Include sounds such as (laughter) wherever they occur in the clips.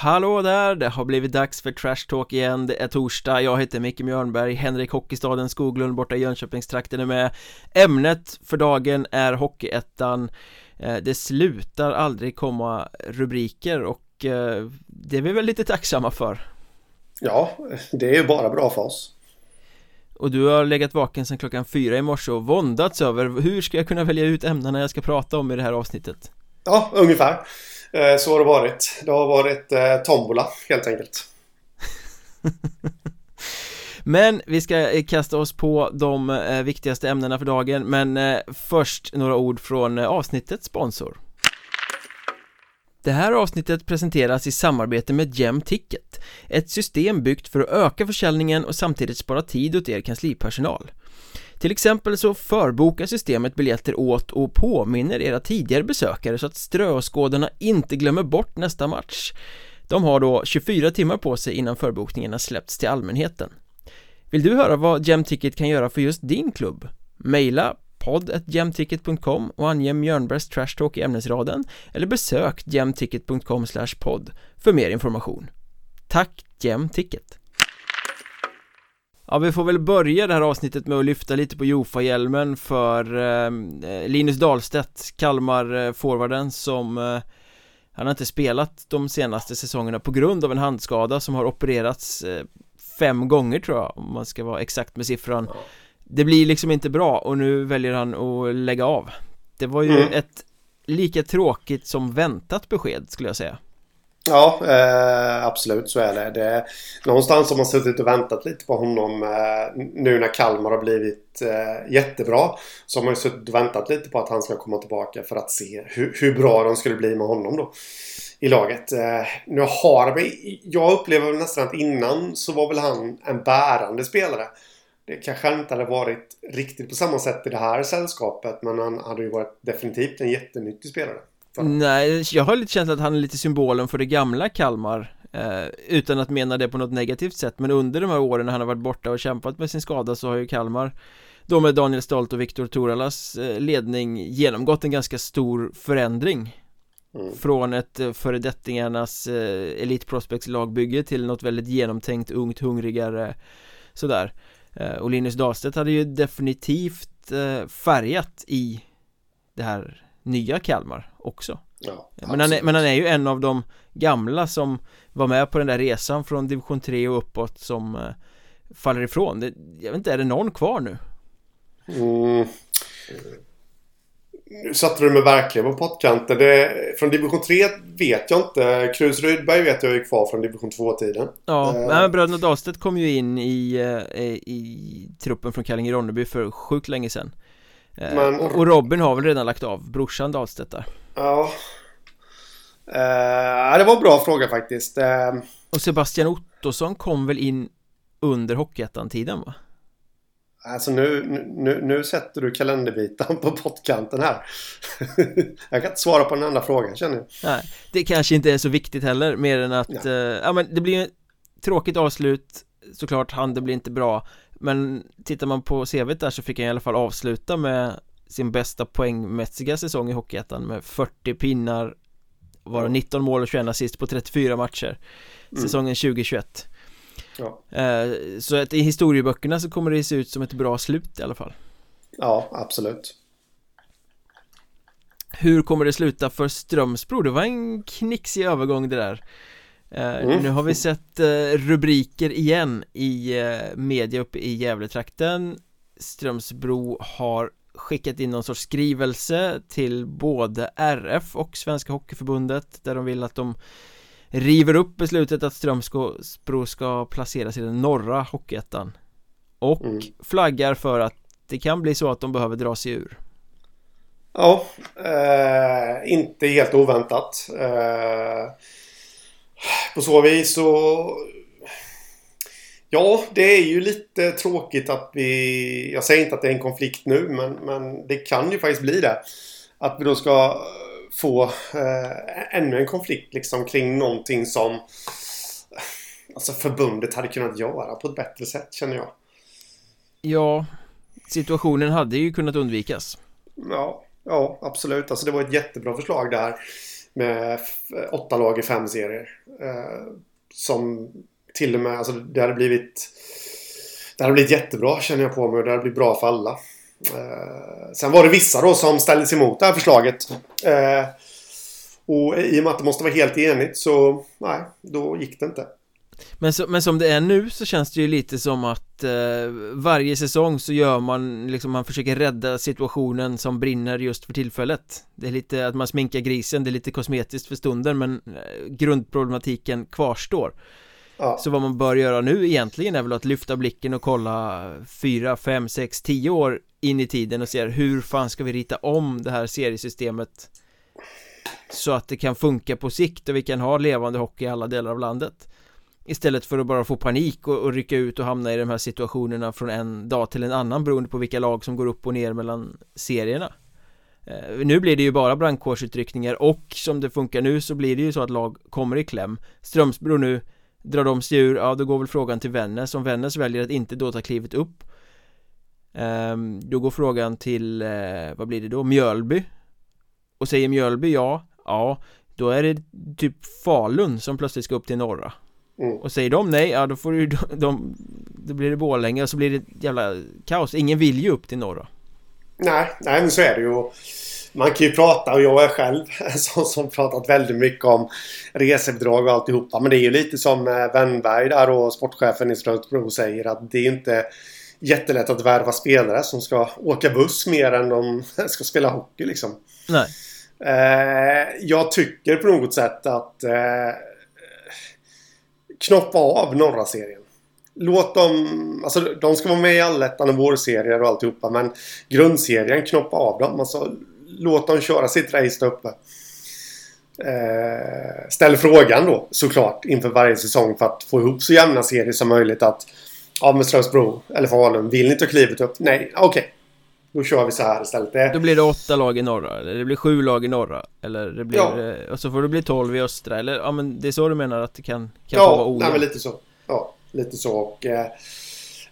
Hallå där, det har blivit dags för Trash Talk igen, det är torsdag, jag heter Micke Mjörnberg, Henrik Hockeystaden Skoglund borta i Jönköpingstrakten är med. Ämnet för dagen är Hockeyettan. Eh, Det slutar aldrig komma rubriker och eh, det är vi väl lite tacksamma för. Ja, det är ju bara bra för oss. Och du har legat vaken sedan klockan fyra i morse och våndats över hur ska jag kunna välja ut ämnena jag ska prata om i det här avsnittet? Ja, ungefär Eh, så har det varit. Det har varit eh, tombola helt enkelt. (laughs) Men vi ska eh, kasta oss på de eh, viktigaste ämnena för dagen Men eh, först några ord från eh, avsnittets sponsor det här avsnittet presenteras i samarbete med Ticket Ett system byggt för att öka försäljningen och samtidigt spara tid åt er kanslipersonal till exempel så förbokar systemet biljetter åt och påminner era tidigare besökare så att ströåskådarna inte glömmer bort nästa match. De har då 24 timmar på sig innan förbokningen har släppts till allmänheten. Vill du höra vad Gemticket kan göra för just din klubb? Maila podd.gemticket.com och ange Mjörnbergs Trash Talk i ämnesraden eller besök gemticket.com podd för mer information. Tack Gemticket! Ja, vi får väl börja det här avsnittet med att lyfta lite på Jofa-hjälmen för eh, Linus Dahlstedt, Kalmar-forwarden som eh, Han har inte spelat de senaste säsongerna på grund av en handskada som har opererats eh, fem gånger tror jag om man ska vara exakt med siffran. Det blir liksom inte bra och nu väljer han att lägga av. Det var ju mm. ett lika tråkigt som väntat besked skulle jag säga Ja, eh, absolut så är det. det. Någonstans har man suttit och väntat lite på honom eh, nu när Kalmar har blivit eh, jättebra. Så har man ju suttit och väntat lite på att han ska komma tillbaka för att se hur, hur bra de skulle bli med honom då. I laget. Eh, nu har vi... jag upplever nästan att innan så var väl han en bärande spelare. Det kanske inte hade varit riktigt på samma sätt i det här sällskapet men han hade ju varit definitivt en jättenyttig spelare. Nej, jag har lite känslan att han är lite symbolen för det gamla Kalmar eh, Utan att mena det på något negativt sätt Men under de här åren när han har varit borta och kämpat med sin skada så har ju Kalmar Då med Daniel Stolt och Viktor Toralas eh, ledning genomgått en ganska stor förändring. Mm. Från ett eh, föredettingarnas eh, Elite Prospects lagbygge till något väldigt genomtänkt, ungt, hungrigare Sådär. Eh, Och Linus Dahlstedt hade ju definitivt eh, färgat i det här nya Kalmar också ja, men, han är, men han är ju en av de gamla som var med på den där resan från division 3 och uppåt som eh, faller ifrån det, Jag vet inte, är det någon kvar nu? Mm. Nu satte du mig verkligen på pottkanten. Från division 3 vet jag inte. Krus Rydberg vet jag är kvar från division 2-tiden. Ja, uh, men bröderna Dahlstedt kom ju in i, uh, i truppen från Kallinge-Ronneby för sjukt länge sedan. Uh, men... och, och Robin har väl redan lagt av, brorsan Dahlstedt där. Ja. Uh, det var en bra fråga faktiskt. Uh, och Sebastian Ottosson kom väl in under Hockeyettan-tiden va? Alltså nu, nu, nu sätter du kalenderbitan på pottkanten här. (laughs) jag kan inte svara på den enda frågan känner jag. Nej, det kanske inte är så viktigt heller mer än att, uh, ja men det blir ett tråkigt avslut Såklart, handen blir inte bra Men tittar man på CVt där så fick han i alla fall avsluta med sin bästa poängmässiga säsong i Hockeyettan med 40 pinnar var 19 mål och 21 assist på 34 matcher mm. säsongen 2021 ja. Eh, så att i historieböckerna så kommer det se ut som ett bra slut i alla fall Ja, absolut Hur kommer det sluta för Strömsbro? Det var en knixig övergång det där eh, mm. Nu har vi sett eh, rubriker igen i media uppe i Gävletrakten Strömsbro har skickat in någon sorts skrivelse till både RF och Svenska Hockeyförbundet där de vill att de river upp beslutet att Strömsbro ska placeras i den norra Hockeyettan och mm. flaggar för att det kan bli så att de behöver dra sig ur. Ja, eh, inte helt oväntat. Eh, på så vis så Ja, det är ju lite tråkigt att vi... Jag säger inte att det är en konflikt nu, men, men det kan ju faktiskt bli det. Att vi då ska få eh, ännu en konflikt liksom kring någonting som alltså förbundet hade kunnat göra på ett bättre sätt, känner jag. Ja, situationen hade ju kunnat undvikas. Ja, ja absolut. Alltså det var ett jättebra förslag det här med åtta lag i fem serier. Eh, som till och med, alltså det hade blivit det hade blivit jättebra känner jag på mig och det hade blivit bra för alla. Eh, sen var det vissa då som ställde sig emot det här förslaget. Eh, och i och med att det måste vara helt enigt så nej, då gick det inte. Men, så, men som det är nu så känns det ju lite som att eh, varje säsong så gör man liksom, man försöker rädda situationen som brinner just för tillfället Det är lite att man sminkar grisen, det är lite kosmetiskt för stunden men eh, grundproblematiken kvarstår ja. Så vad man bör göra nu egentligen är väl att lyfta blicken och kolla fyra, fem, sex, tio år in i tiden och se hur fan ska vi rita om det här seriesystemet så att det kan funka på sikt och vi kan ha levande hockey i alla delar av landet. Istället för att bara få panik och, och rycka ut och hamna i de här situationerna från en dag till en annan beroende på vilka lag som går upp och ner mellan serierna. Eh, nu blir det ju bara brandkårsutryckningar och som det funkar nu så blir det ju så att lag kommer i kläm. Strömsbro nu Drar de sig ur, ja då går väl frågan till Vännäs. Om Vännäs väljer att inte då ta klivet upp eh, Då går frågan till, eh, vad blir det då, Mjölby. Och säger Mjölby ja, ja Då är det typ Falun som plötsligt ska upp till norra. Mm. Och säger de nej, ja då får du de, de, Då blir det Borlänge och så blir det jävla kaos. Ingen vill ju upp till norra. Nej, nej men så är det ju Man kan ju prata och jag är själv (laughs) sån som pratat väldigt mycket om resebidrag och alltihopa Men det är ju lite som Wennberg där och sportchefen i Strömsbro säger att det är inte Jättelätt att värva spelare som ska åka buss mer än de (laughs) ska spela hockey liksom Nej eh, Jag tycker på något sätt att eh, knoppa av norra serien. Låt dem... Alltså de ska vara med i allettan och vårserier och alltihopa. Men grundserien, knoppa av dem. Alltså låt dem köra sitt race där uppe. Eh, ställ frågan då såklart inför varje säsong för att få ihop så jämna serier som möjligt att Ja men Strömsbro eller Falun, vill ni inte ha klivit upp? Nej, okej. Okay. Då kör vi så här istället. Det... Då blir det åtta lag i norra, eller det blir sju lag i norra Eller det blir, ja. Eh, och så får det bli tolv i östra, eller ja men det är så du menar att det kan, kan ja, vara ojämnt? Ja, lite så Ja, lite så och eh,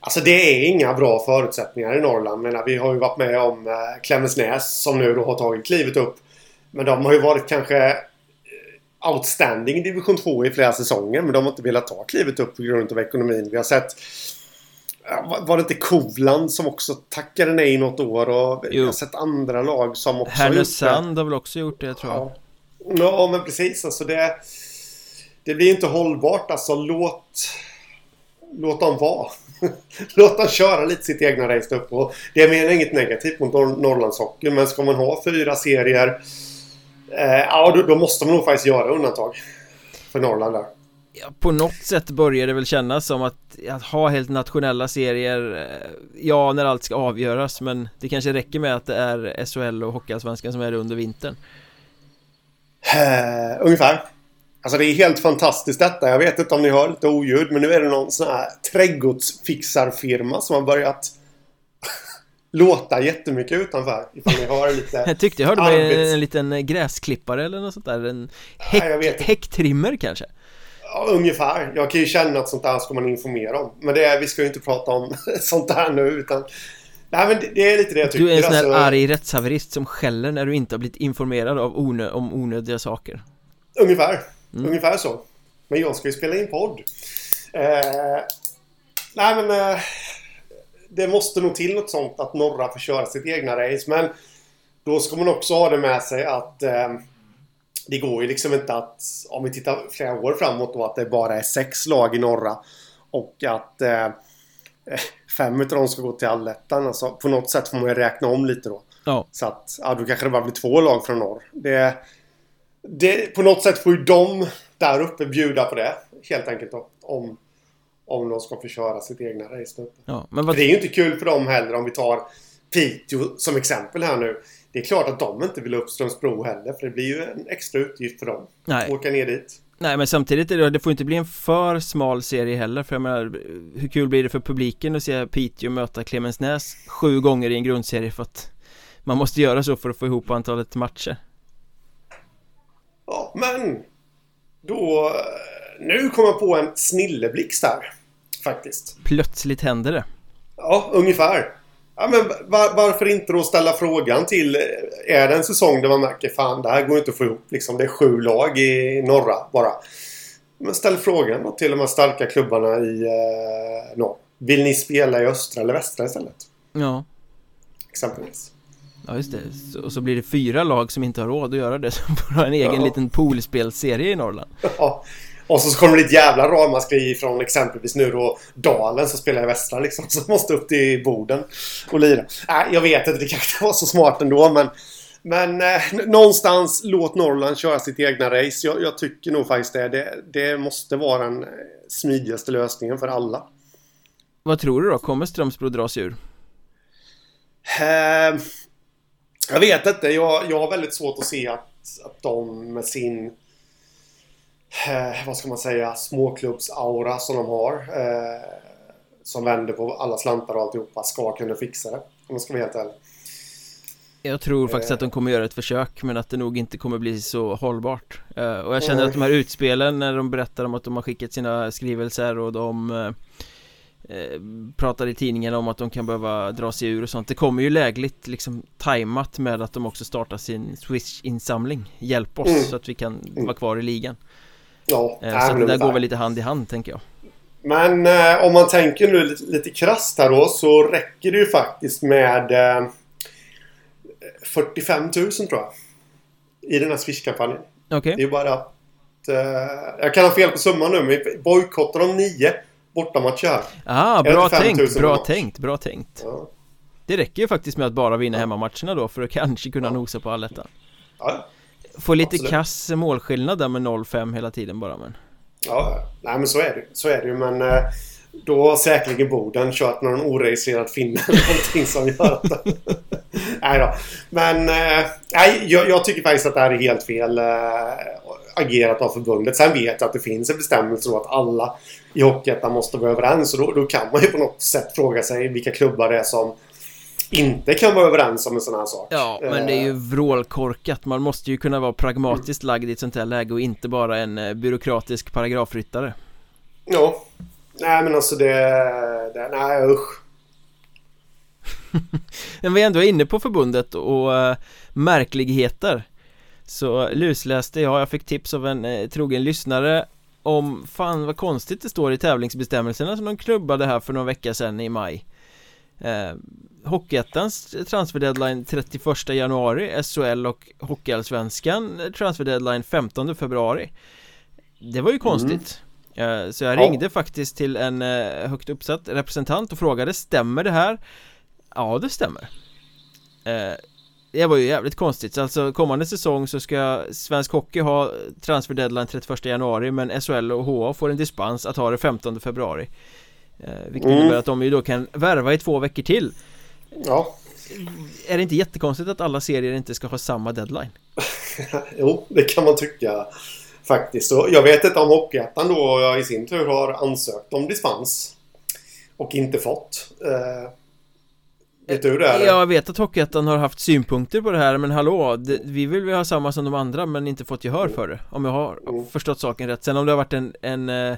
Alltså det är inga bra förutsättningar i Norrland. Menar, vi har ju varit med om eh, Klemensnäs som nu då har tagit klivet upp. Men de har ju varit kanske eh, outstanding i division 2 i flera säsonger. Men de har inte velat ta klivet upp på grund av ekonomin. Vi har sett var det inte Kovland som också tackade nej något år? Och jo. jag har sett andra lag som också Härnösand har väl också gjort det tror jag. Ja, ja men precis. Alltså det Det blir inte hållbart. Alltså låt Låt dem vara (laughs) Låt dem köra lite sitt egna race upp och Det menar inget negativt mot Nor Norrlandshockey men ska man ha fyra serier eh, Ja då, då måste man nog faktiskt göra undantag För Norrland där. Ja, på något sätt börjar det väl kännas som att, att ha helt nationella serier eh, Ja, när allt ska avgöras men det kanske räcker med att det är SHL och Hockeyallsvenskan som är det under vintern. Uh, Ungefär Alltså det är helt fantastiskt detta. Jag vet inte om ni hör lite oljud men nu är det någon sån här trädgårdsfixarfirma som har börjat (laughs) låta jättemycket utanför. Ifall ni hör lite (laughs) Jag tyckte jag hörde arbets... en, en liten gräsklippare eller något sånt där. En häck, häcktrimmer kanske? Ja, ungefär. Jag kan ju känna att sånt där ska man informera om. Men det är, vi ska ju inte prata om (laughs) sånt där nu utan Nej men det, det är lite det jag tycker Du är en sån här alltså, arg rättshaverist som skäller när du inte har blivit informerad av onö om onödiga saker Ungefär, mm. ungefär så Men jag ska ju spela in podd eh, Nej men eh, Det måste nog till något sånt att Norra får köra sitt egna race men Då ska man också ha det med sig att eh, det går ju liksom inte att, om vi tittar flera år framåt då, att det bara är sex lag i norra. Och att eh, fem av dem ska gå till allettan. Alltså, på något sätt får man ju räkna om lite då. Ja. Så att, ja, då kanske det bara blir två lag från norr. Det, det, på något sätt får ju de där uppe bjuda på det. Helt enkelt då. Om, om de ska få köra sitt egna race uppe. Ja, men vad... Det är ju inte kul för dem heller om vi tar Piteå som exempel här nu. Det är klart att de inte vill upp Strömsbro heller för det blir ju en extra utgift för dem. Nej. Åka ner dit. Nej men samtidigt är det, det får inte bli en för smal serie heller för jag menar Hur kul blir det för publiken att se Piteå möta Clemensnäs sju gånger i en grundserie för att Man måste göra så för att få ihop antalet matcher Ja men Då Nu kommer jag på en snilleblixt här Faktiskt Plötsligt händer det Ja ungefär Ja, men var, varför inte då ställa frågan till... Är det en säsong där man märker fan det här går inte att få ihop liksom. Det är sju lag i norra bara. Men ställ frågan då till de här starka klubbarna i eh, norr. Vill ni spela i östra eller västra istället? Ja Exempelvis. Ja just det, och så blir det fyra lag som inte har råd att göra det (laughs) som får ha en egen ja. liten poolspelserie i Norrland (laughs) Ja och så kommer det ett jävla ramaskri från exempelvis nu då Dalen som spelar i Västra liksom. (laughs) Som måste upp till Boden och lira. Nej, jag vet inte. Det kanske var så smart ändå men... Men eh, någonstans låt Norrland köra sitt egna race. Jag, jag tycker nog faktiskt det. det. det. måste vara den eh, smidigaste lösningen för alla. Vad tror du då? Kommer Strömsbro dras ur? Eh, jag vet inte. Jag, jag har väldigt svårt att se att, att de med sin eh, vad ska man säga, småklubbsaura som de har. Eh, som vänder på alla slantar och alltihopa ska kunna fixa det. Om man ska vara helt ärlig. Jag tror faktiskt att de kommer göra ett försök men att det nog inte kommer bli så hållbart eh, Och jag känner att de här utspelen när de berättar om att de har skickat sina skrivelser och de eh, eh pratar i tidningen om att de kan behöva dra sig ur och sånt. Det kommer ju lägligt liksom tajmat med att de också startar sin Swish-insamling Hjälp oss mm. så att vi kan mm. vara kvar i ligan. Ja, eh, Så det där går väl lite hand i hand tänker jag. Men eh, om man tänker nu lite, lite krasst här då så räcker det ju faktiskt med eh, 45 000 tror jag I den här Swish-kampanjen okay. Det är bara att eh, Jag kan ha fel på summan nu men bojkottar de nio bortamatcher här Ah, bra tänkt, bra tänkt, bra tänkt ja. Det räcker ju faktiskt med att bara vinna ja. hemmamatcherna då för att kanske kunna ja. nosa på allettan Ja, Få lite Absolut. kass målskillnad där med 0-5 hela tiden bara men Ja, nej men så är det Så är det ju men eh, Då har säkerligen Boden kört någon oregistrerad finne eller någonting som gör att (laughs) Nej då Men eh, nej, jag, jag, tycker faktiskt att det här är helt fel äh, agerat av förbundet. Sen vet jag att det finns en bestämmelse då att alla i Hockeyettan måste vara överens. Och då, då kan man ju på något sätt fråga sig vilka klubbar det är som inte kan vara överens om en sån här sak. Ja, men det är ju eh. vrålkorkat. Man måste ju kunna vara pragmatiskt lagd i ett sånt här läge och inte bara en eh, byråkratisk paragrafryttare. Ja. Nej men alltså det, det nej usch. (laughs) Men vi är ändå inne på förbundet och uh, märkligheter Så lusläste jag, jag fick tips av en uh, trogen lyssnare om, fan vad konstigt det står i tävlingsbestämmelserna som de klubbade här för några veckor sedan i maj eh, Hockeyettans transferdeadline 31 januari, SHL och Hockeyallsvenskan transferdeadline 15 februari Det var ju konstigt mm. Så jag ringde ja. faktiskt till en eh, högt uppsatt representant och frågade Stämmer det här? Ja det stämmer eh, Det var ju jävligt konstigt, så alltså kommande säsong så ska Svensk Hockey ha transferdeadline 31 januari men SHL och HA får en dispens att ha det 15 februari. Eh, Vilket mm. innebär att de ju då kan värva i två veckor till. Ja. Är det inte jättekonstigt att alla serier inte ska ha samma deadline? (laughs) jo, det kan man tycka Faktiskt, och jag vet inte om Hockeyettan då i sin tur har ansökt om dispens Och inte fått. Eh, Vet du det? Eller? Jag vet att Hockeyettan har haft synpunkter på det här men hallå, det, vi vill ju ha samma som de andra men inte fått gehör för det Om jag har mm. förstått saken rätt Sen om det har varit en, en eh,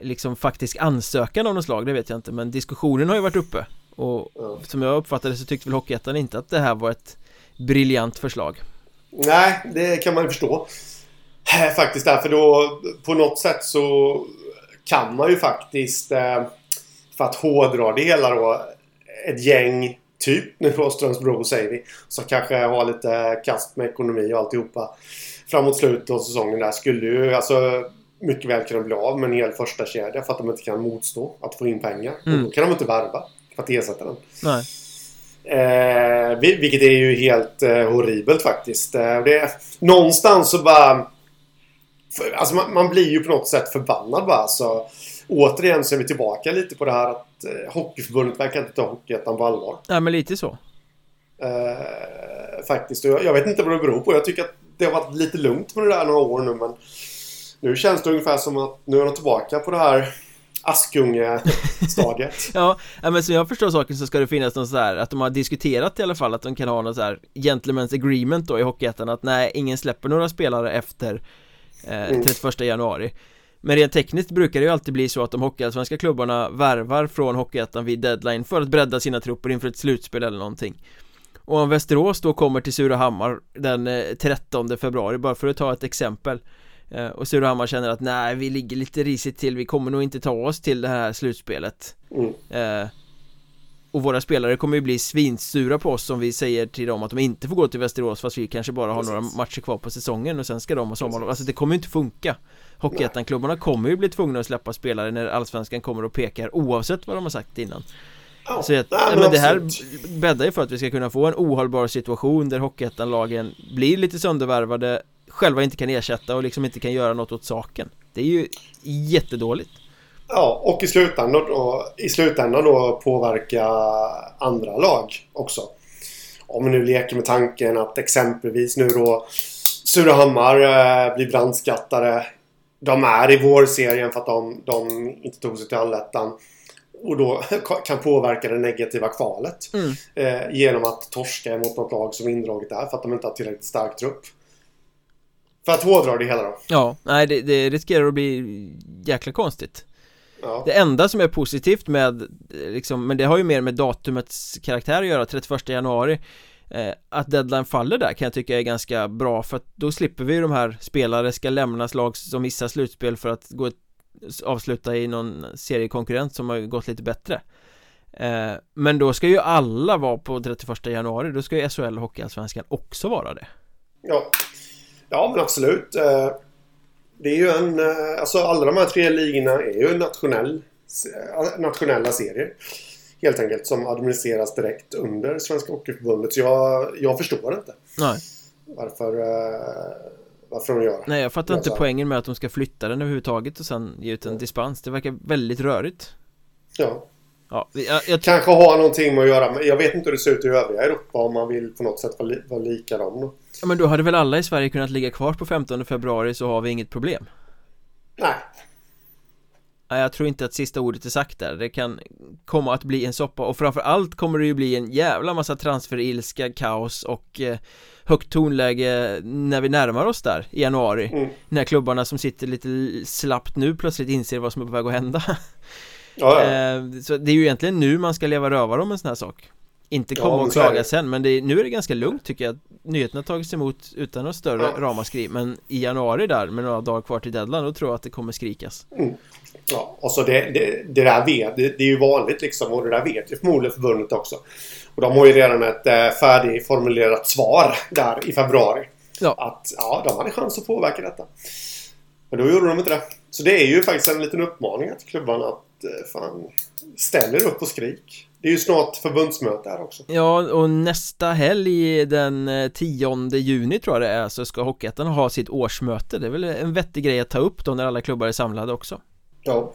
liksom faktisk ansökan av något slag, det vet jag inte Men diskussionen har ju varit uppe Och ja. som jag uppfattade så tyckte väl Hockeyettan inte att det här var ett briljant förslag Nej, det kan man ju förstå Faktiskt därför då på något sätt så kan man ju faktiskt eh, för att hårdra det hela då ett gäng typ nu då Strömsbro säger vi som kanske har lite kast med ekonomi och alltihopa framåt slutet av säsongen där skulle ju alltså mycket väl kunna bli av med en hel första kedja för att de inte kan motstå att få in pengar. Mm. Och då kan de inte värva för att ersätta den. Nej. Eh, vilket är ju helt eh, horribelt faktiskt. Eh, det är, någonstans så bara... För, alltså man, man, blir ju på något sätt förbannad bara. Så, återigen så är vi tillbaka lite på det här att eh, Hockeyförbundet verkar inte ta Hockeyettan på allvar. Nej men lite så. Eh, faktiskt. Jag, jag, vet inte vad det beror på. Jag tycker att det har varit lite lugnt med det där några år nu men nu känns det ungefär som att nu är de tillbaka på det här Askunge-stadiet (laughs) Ja, men som jag förstår saken så ska det finnas något så här att de har diskuterat i alla fall att de kan ha något så här Gentlemen's agreement då i Hockeyettan att nej, ingen släpper några spelare efter eh, 31 mm. januari Men rent tekniskt brukar det ju alltid bli så att de hockeyallsvenska klubbarna värvar från Hockeyettan vid deadline för att bredda sina trupper inför ett slutspel eller någonting Och om Västerås då kommer till Surahammar den 13 februari bara för att ta ett exempel Eh, och Surahammar känner att nej, vi ligger lite risigt till, vi kommer nog inte ta oss till det här slutspelet mm. eh, Och våra spelare kommer ju bli svinsura på oss om vi säger till dem att de inte får gå till Västerås fast vi kanske bara har Precis. några matcher kvar på säsongen och sen ska de ha sommarlov Alltså det kommer ju inte funka Hockeyettan-klubbarna kommer ju bli tvungna att släppa spelare när Allsvenskan kommer och pekar oavsett vad de har sagt innan Ja, så jag, nej, men, men det här bäddar ju för att vi ska kunna få en ohållbar situation där Hockeyettan-lagen blir lite söndervärvade själva inte kan ersätta och liksom inte kan göra något åt saken. Det är ju jättedåligt. Ja, och i slutändan då, i slutändan då påverka andra lag också. Om vi nu leker med tanken att exempelvis nu då Surahammar eh, blir brandskattade. De är i vårserien för att de, de inte tog sig till allettan. Och då (laughs) kan påverka det negativa kvalet. Mm. Eh, genom att torska mot något lag som indraget är för att de inte har tillräckligt stark trupp. För att hårdra det hela då Ja, nej det, det riskerar att bli jäkla konstigt ja. Det enda som är positivt med liksom, men det har ju mer med datumets karaktär att göra, 31 januari eh, Att deadline faller där kan jag tycka är ganska bra för att då slipper vi ju de här spelare ska lämnas lag som missar slutspel för att gå avsluta i någon seriekonkurrent som har gått lite bättre eh, Men då ska ju alla vara på 31 januari, då ska ju SHL och Hockeyallsvenskan också vara det Ja, Ja, men absolut. Eh, det är ju en... Eh, alltså alla de här tre ligorna är ju nationell, eh, nationella serier. Helt enkelt som administreras direkt under Svenska Hockeyförbundet. Så jag, jag förstår inte. Nej. Varför, varför de gör det. Nej, jag fattar inte poängen med att de ska flytta den överhuvudtaget och sen ge ut en dispens. Det verkar väldigt rörigt. Ja. Ja, jag, jag... Kanske har någonting med att göra med... Jag vet inte hur det ser ut i övriga Europa om man vill på något sätt vara, li, vara lika dem. Ja men då hade väl alla i Sverige kunnat ligga kvar på 15 februari så har vi inget problem? Nej. Nej, jag tror inte att sista ordet är sagt där. Det kan komma att bli en soppa och framförallt kommer det ju bli en jävla massa transferilska, kaos och eh, högt tonläge när vi närmar oss där i januari. Mm. När klubbarna som sitter lite slappt nu plötsligt inser vad som är på väg att hända. Ja, ja. Eh, så det är ju egentligen nu man ska leva rövare om en sån här sak inte komma ja, och klaga sen men det, nu är det ganska lugnt tycker jag. Nyheten har tagits emot utan något större ja. ramaskri Men i januari där med några dagar kvar till deadline då tror jag att det kommer skrikas. Mm. Ja, och så det, det, det där vet, det, det, är ju vanligt liksom och det där vet ju förmodligen förbundet också. Och de har ju redan ett äh, färdigformulerat svar där i februari. Ja. Att ja, de hade chans att påverka detta. Men då gjorde de inte det. Så det är ju faktiskt en liten uppmaning till klubbarna att äh, fan Ställ er upp och skrik det är ju snart förbundsmöte här också. Ja, och nästa helg den 10 eh, juni tror jag det är så ska Hockeyettan ha sitt årsmöte. Det är väl en vettig grej att ta upp då när alla klubbar är samlade också. Ja.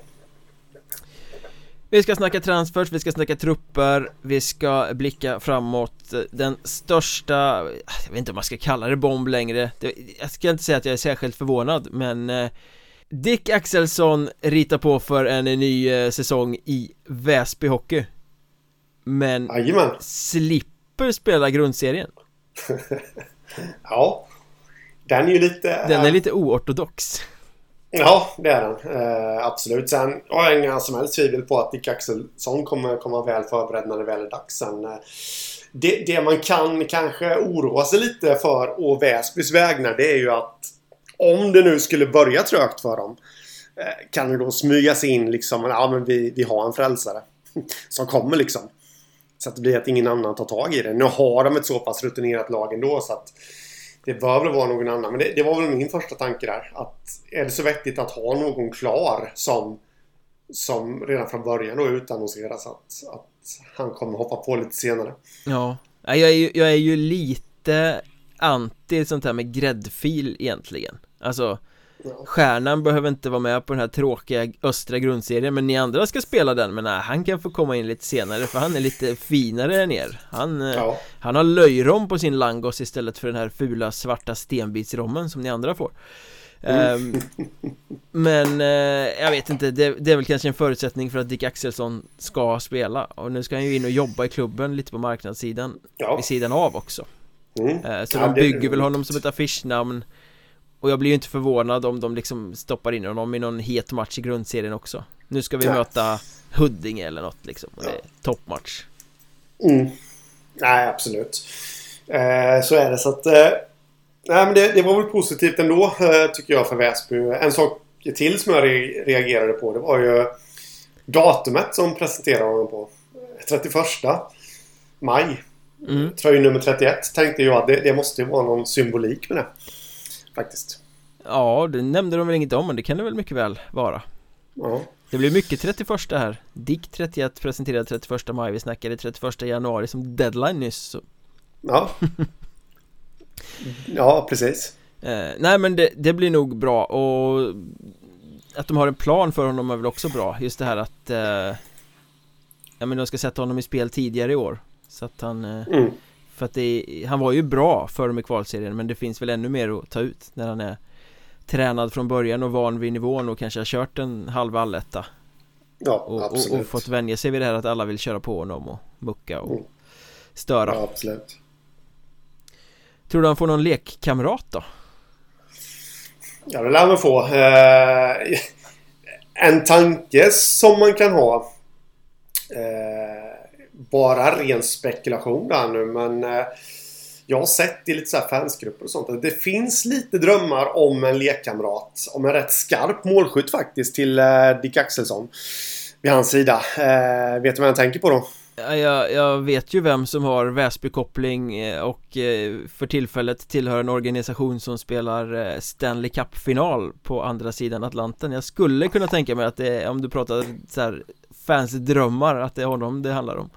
Vi ska snacka transfers, vi ska snacka trupper, vi ska blicka framåt. Den största, jag vet inte om man ska kalla det bomb längre. Jag ska inte säga att jag är särskilt förvånad men eh, Dick Axelsson ritar på för en ny eh, säsong i Väsby Hockey men Jajamän. slipper spela grundserien (laughs) Ja Den är ju lite Den är lite oortodox Ja, det är den. Eh, absolut. Sen har jag inga som helst tvivel på att Dick Axelsson kommer komma väl förberedd när det väl är dags. Sen, eh, det, det, man kan kanske oroa sig lite för å Väsbys vägnar det är ju att om det nu skulle börja trögt för dem eh, kan det då smyga sig in liksom, ja men vi, vi har en frälsare. (laughs) Som kommer liksom. Så att det blir att ingen annan tar tag i det. Nu har de ett så pass rutinerat lag ändå så att det bör väl vara någon annan. Men det, det, var väl min första tanke där. Att är det så vettigt att ha någon klar som, som redan från början då utannonseras att, att han kommer hoppa på lite senare. Ja, jag är ju, jag är ju lite anti sånt här med gräddfil egentligen. Alltså Stjärnan behöver inte vara med på den här tråkiga östra grundserien Men ni andra ska spela den Men nej, han kan få komma in lite senare För han är lite finare än er Han, eh, ja. han har löjrom på sin langos istället för den här fula svarta stenbitsrommen som ni andra får mm. (laughs) Men uh, jag vet inte, det, det, är väl kanske en förutsättning för att Dick Axelsson ska spela Och nu ska han ju in och jobba i klubben lite på marknadssidan ja. Vid sidan av också mm. uh, Så ja, de bygger väl honom som ett affischnamn Och jag blir ju inte förvånad om de liksom stoppar in honom i någon het match i grundserien också Nu ska vi Nej. möta Huddinge eller något liksom och det är toppmatch Mm. Nej, absolut. Eh, så är det. Så att... Eh, nej, men det, det var väl positivt ändå, eh, tycker jag, för Väsby. En sak till som jag re reagerade på, det var ju datumet som presenterade honom på. 31 maj. mm. Tröja nummer 31 tänkte jag att det, det måste ju vara någon symbolik med det. Faktiskt. Ja, det nämnde de väl inget om men det kan det väl mycket väl vara Ja. Det blir mycket 31 här Dick 31 presenterade 31 maj, vi snackade 31 januari som deadline nyss så. Ja. (laughs) ja, precis. eh, Nej men det, det blir nog bra och Att de har en plan för honom är väl också bra Just det här att eh, Ja men de ska sätta honom i spel tidigare i år Så att han eh, Mm. För att det, han var ju bra för dem i kvalserien men det finns väl ännu mer att ta ut när han är Tränad från början och van vid nivån och kanske har kört en halv alletta Ja, och, och, absolut. och fått vänja sig vid det här att alla vill köra på honom och mucka och Mm. störa Ja, absolut. Tror du han får någon lekkamrat då? Ja, det lär man få. Eh, en tanke som man kan ha. Eh, bara ren spekulation där nu men eh, jag har sett i lite så här fansgrupper och sånt att det finns lite drömmar om en lekkamrat. Om en rätt skarp målskytt faktiskt till eh, Dick Axelsson. Vid hans sida. Eh, vet du vad jag tänker på då? Jag, jag vet ju vem som har Väsby-koppling eh, och för tillfället tillhör en organisation som spelar Stanley Cup-final på andra sidan Atlanten Jag skulle kunna tänka mig att det är, om du pratar så här fans drömmar, att det är honom det handlar om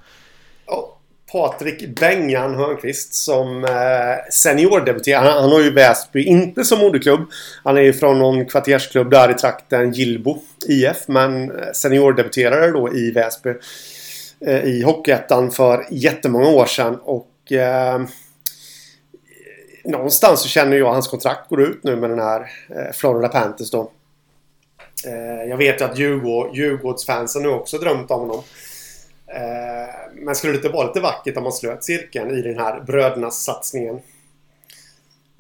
Patrik Bengan Hörnqvist som eh, seniordebuterar. Han, han har ju Väsby, inte som moderklubb. Han är ju från någon kvartersklubb där i trakten, Gillbo IF. Men eh, seniordebuterade seniordebuterare då i Väsby. Eh, I Hockeyettan för jättemånga år sedan. Och eh, någonstans så känner jag att hans kontrakt går ut nu med den här Florida Panthers då. Eh, jag vet ju att Djurgård, Djurgårdsfansen nu också drömt om honom. Eh, men skulle det inte vara lite vackert om man slöt cirkeln i den här brödernas satsningen?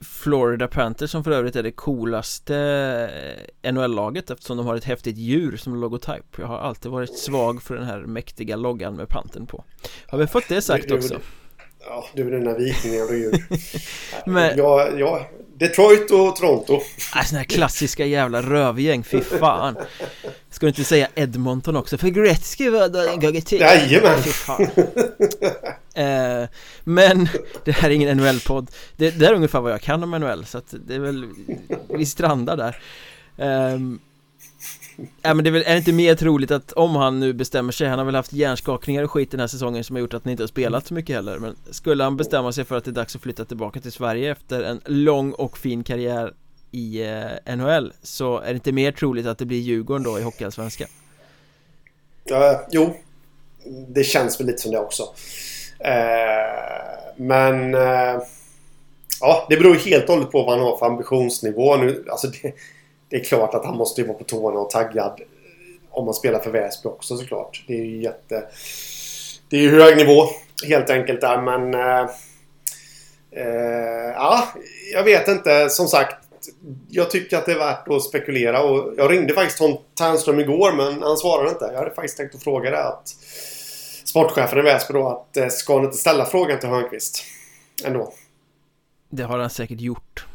Florida Panthers som för övrigt är det coolaste eh, NHL-laget eftersom de har ett häftigt djur som logotyp Jag har alltid varit svag för den här mäktiga loggan med panten på Har vi fått det sagt Du- du- också? Ja, du den där vikingen och djur. (laughs) Men- ja, ja, Detroit och Toronto. Äh, såna här klassiska jävla rövgäng, fy fan Ska du inte säga Edmonton också? För Gretzky var där en gång i tiden Jajamän. Fy fan eh, Men det här är ingen NHL-podd det, det är ungefär vad jag kan om NHL så att det är väl Vi strandar där Ehm, Ja men det är väl, är det inte mer troligt att om han nu bestämmer sig Han har väl haft hjärnskakningar och skit den här säsongen som har gjort att han inte har spelat så mycket heller Men skulle han bestämma sig för att det är dags att flytta tillbaka till Sverige efter en lång och fin karriär i eh, NHL Så är det inte mer troligt att det blir Djurgården då i Hockeyallsvenskan Ja, jo, det känns väl lite som det också. Eh, men... Eh, ja, det beror helt och hållet på vad han har för ambitionsnivå. Nu, alltså det, det är klart att han måste ju vara på tårna och taggad om man spelar för Väsby också såklart. Det är ju jätte... Det är ju hög nivå helt enkelt där men... Eh, eh, ja, jag vet inte. Som sagt, jag tycker att det är värt att spekulera och jag ringde faktiskt Tom Ternström igår men han svarade inte. Jag hade faktiskt tänkt att fråga det att sportchefen i Väsby då att eh, ska han inte ställa frågan till Hörnqvist? Ändå. Det har han säkert gjort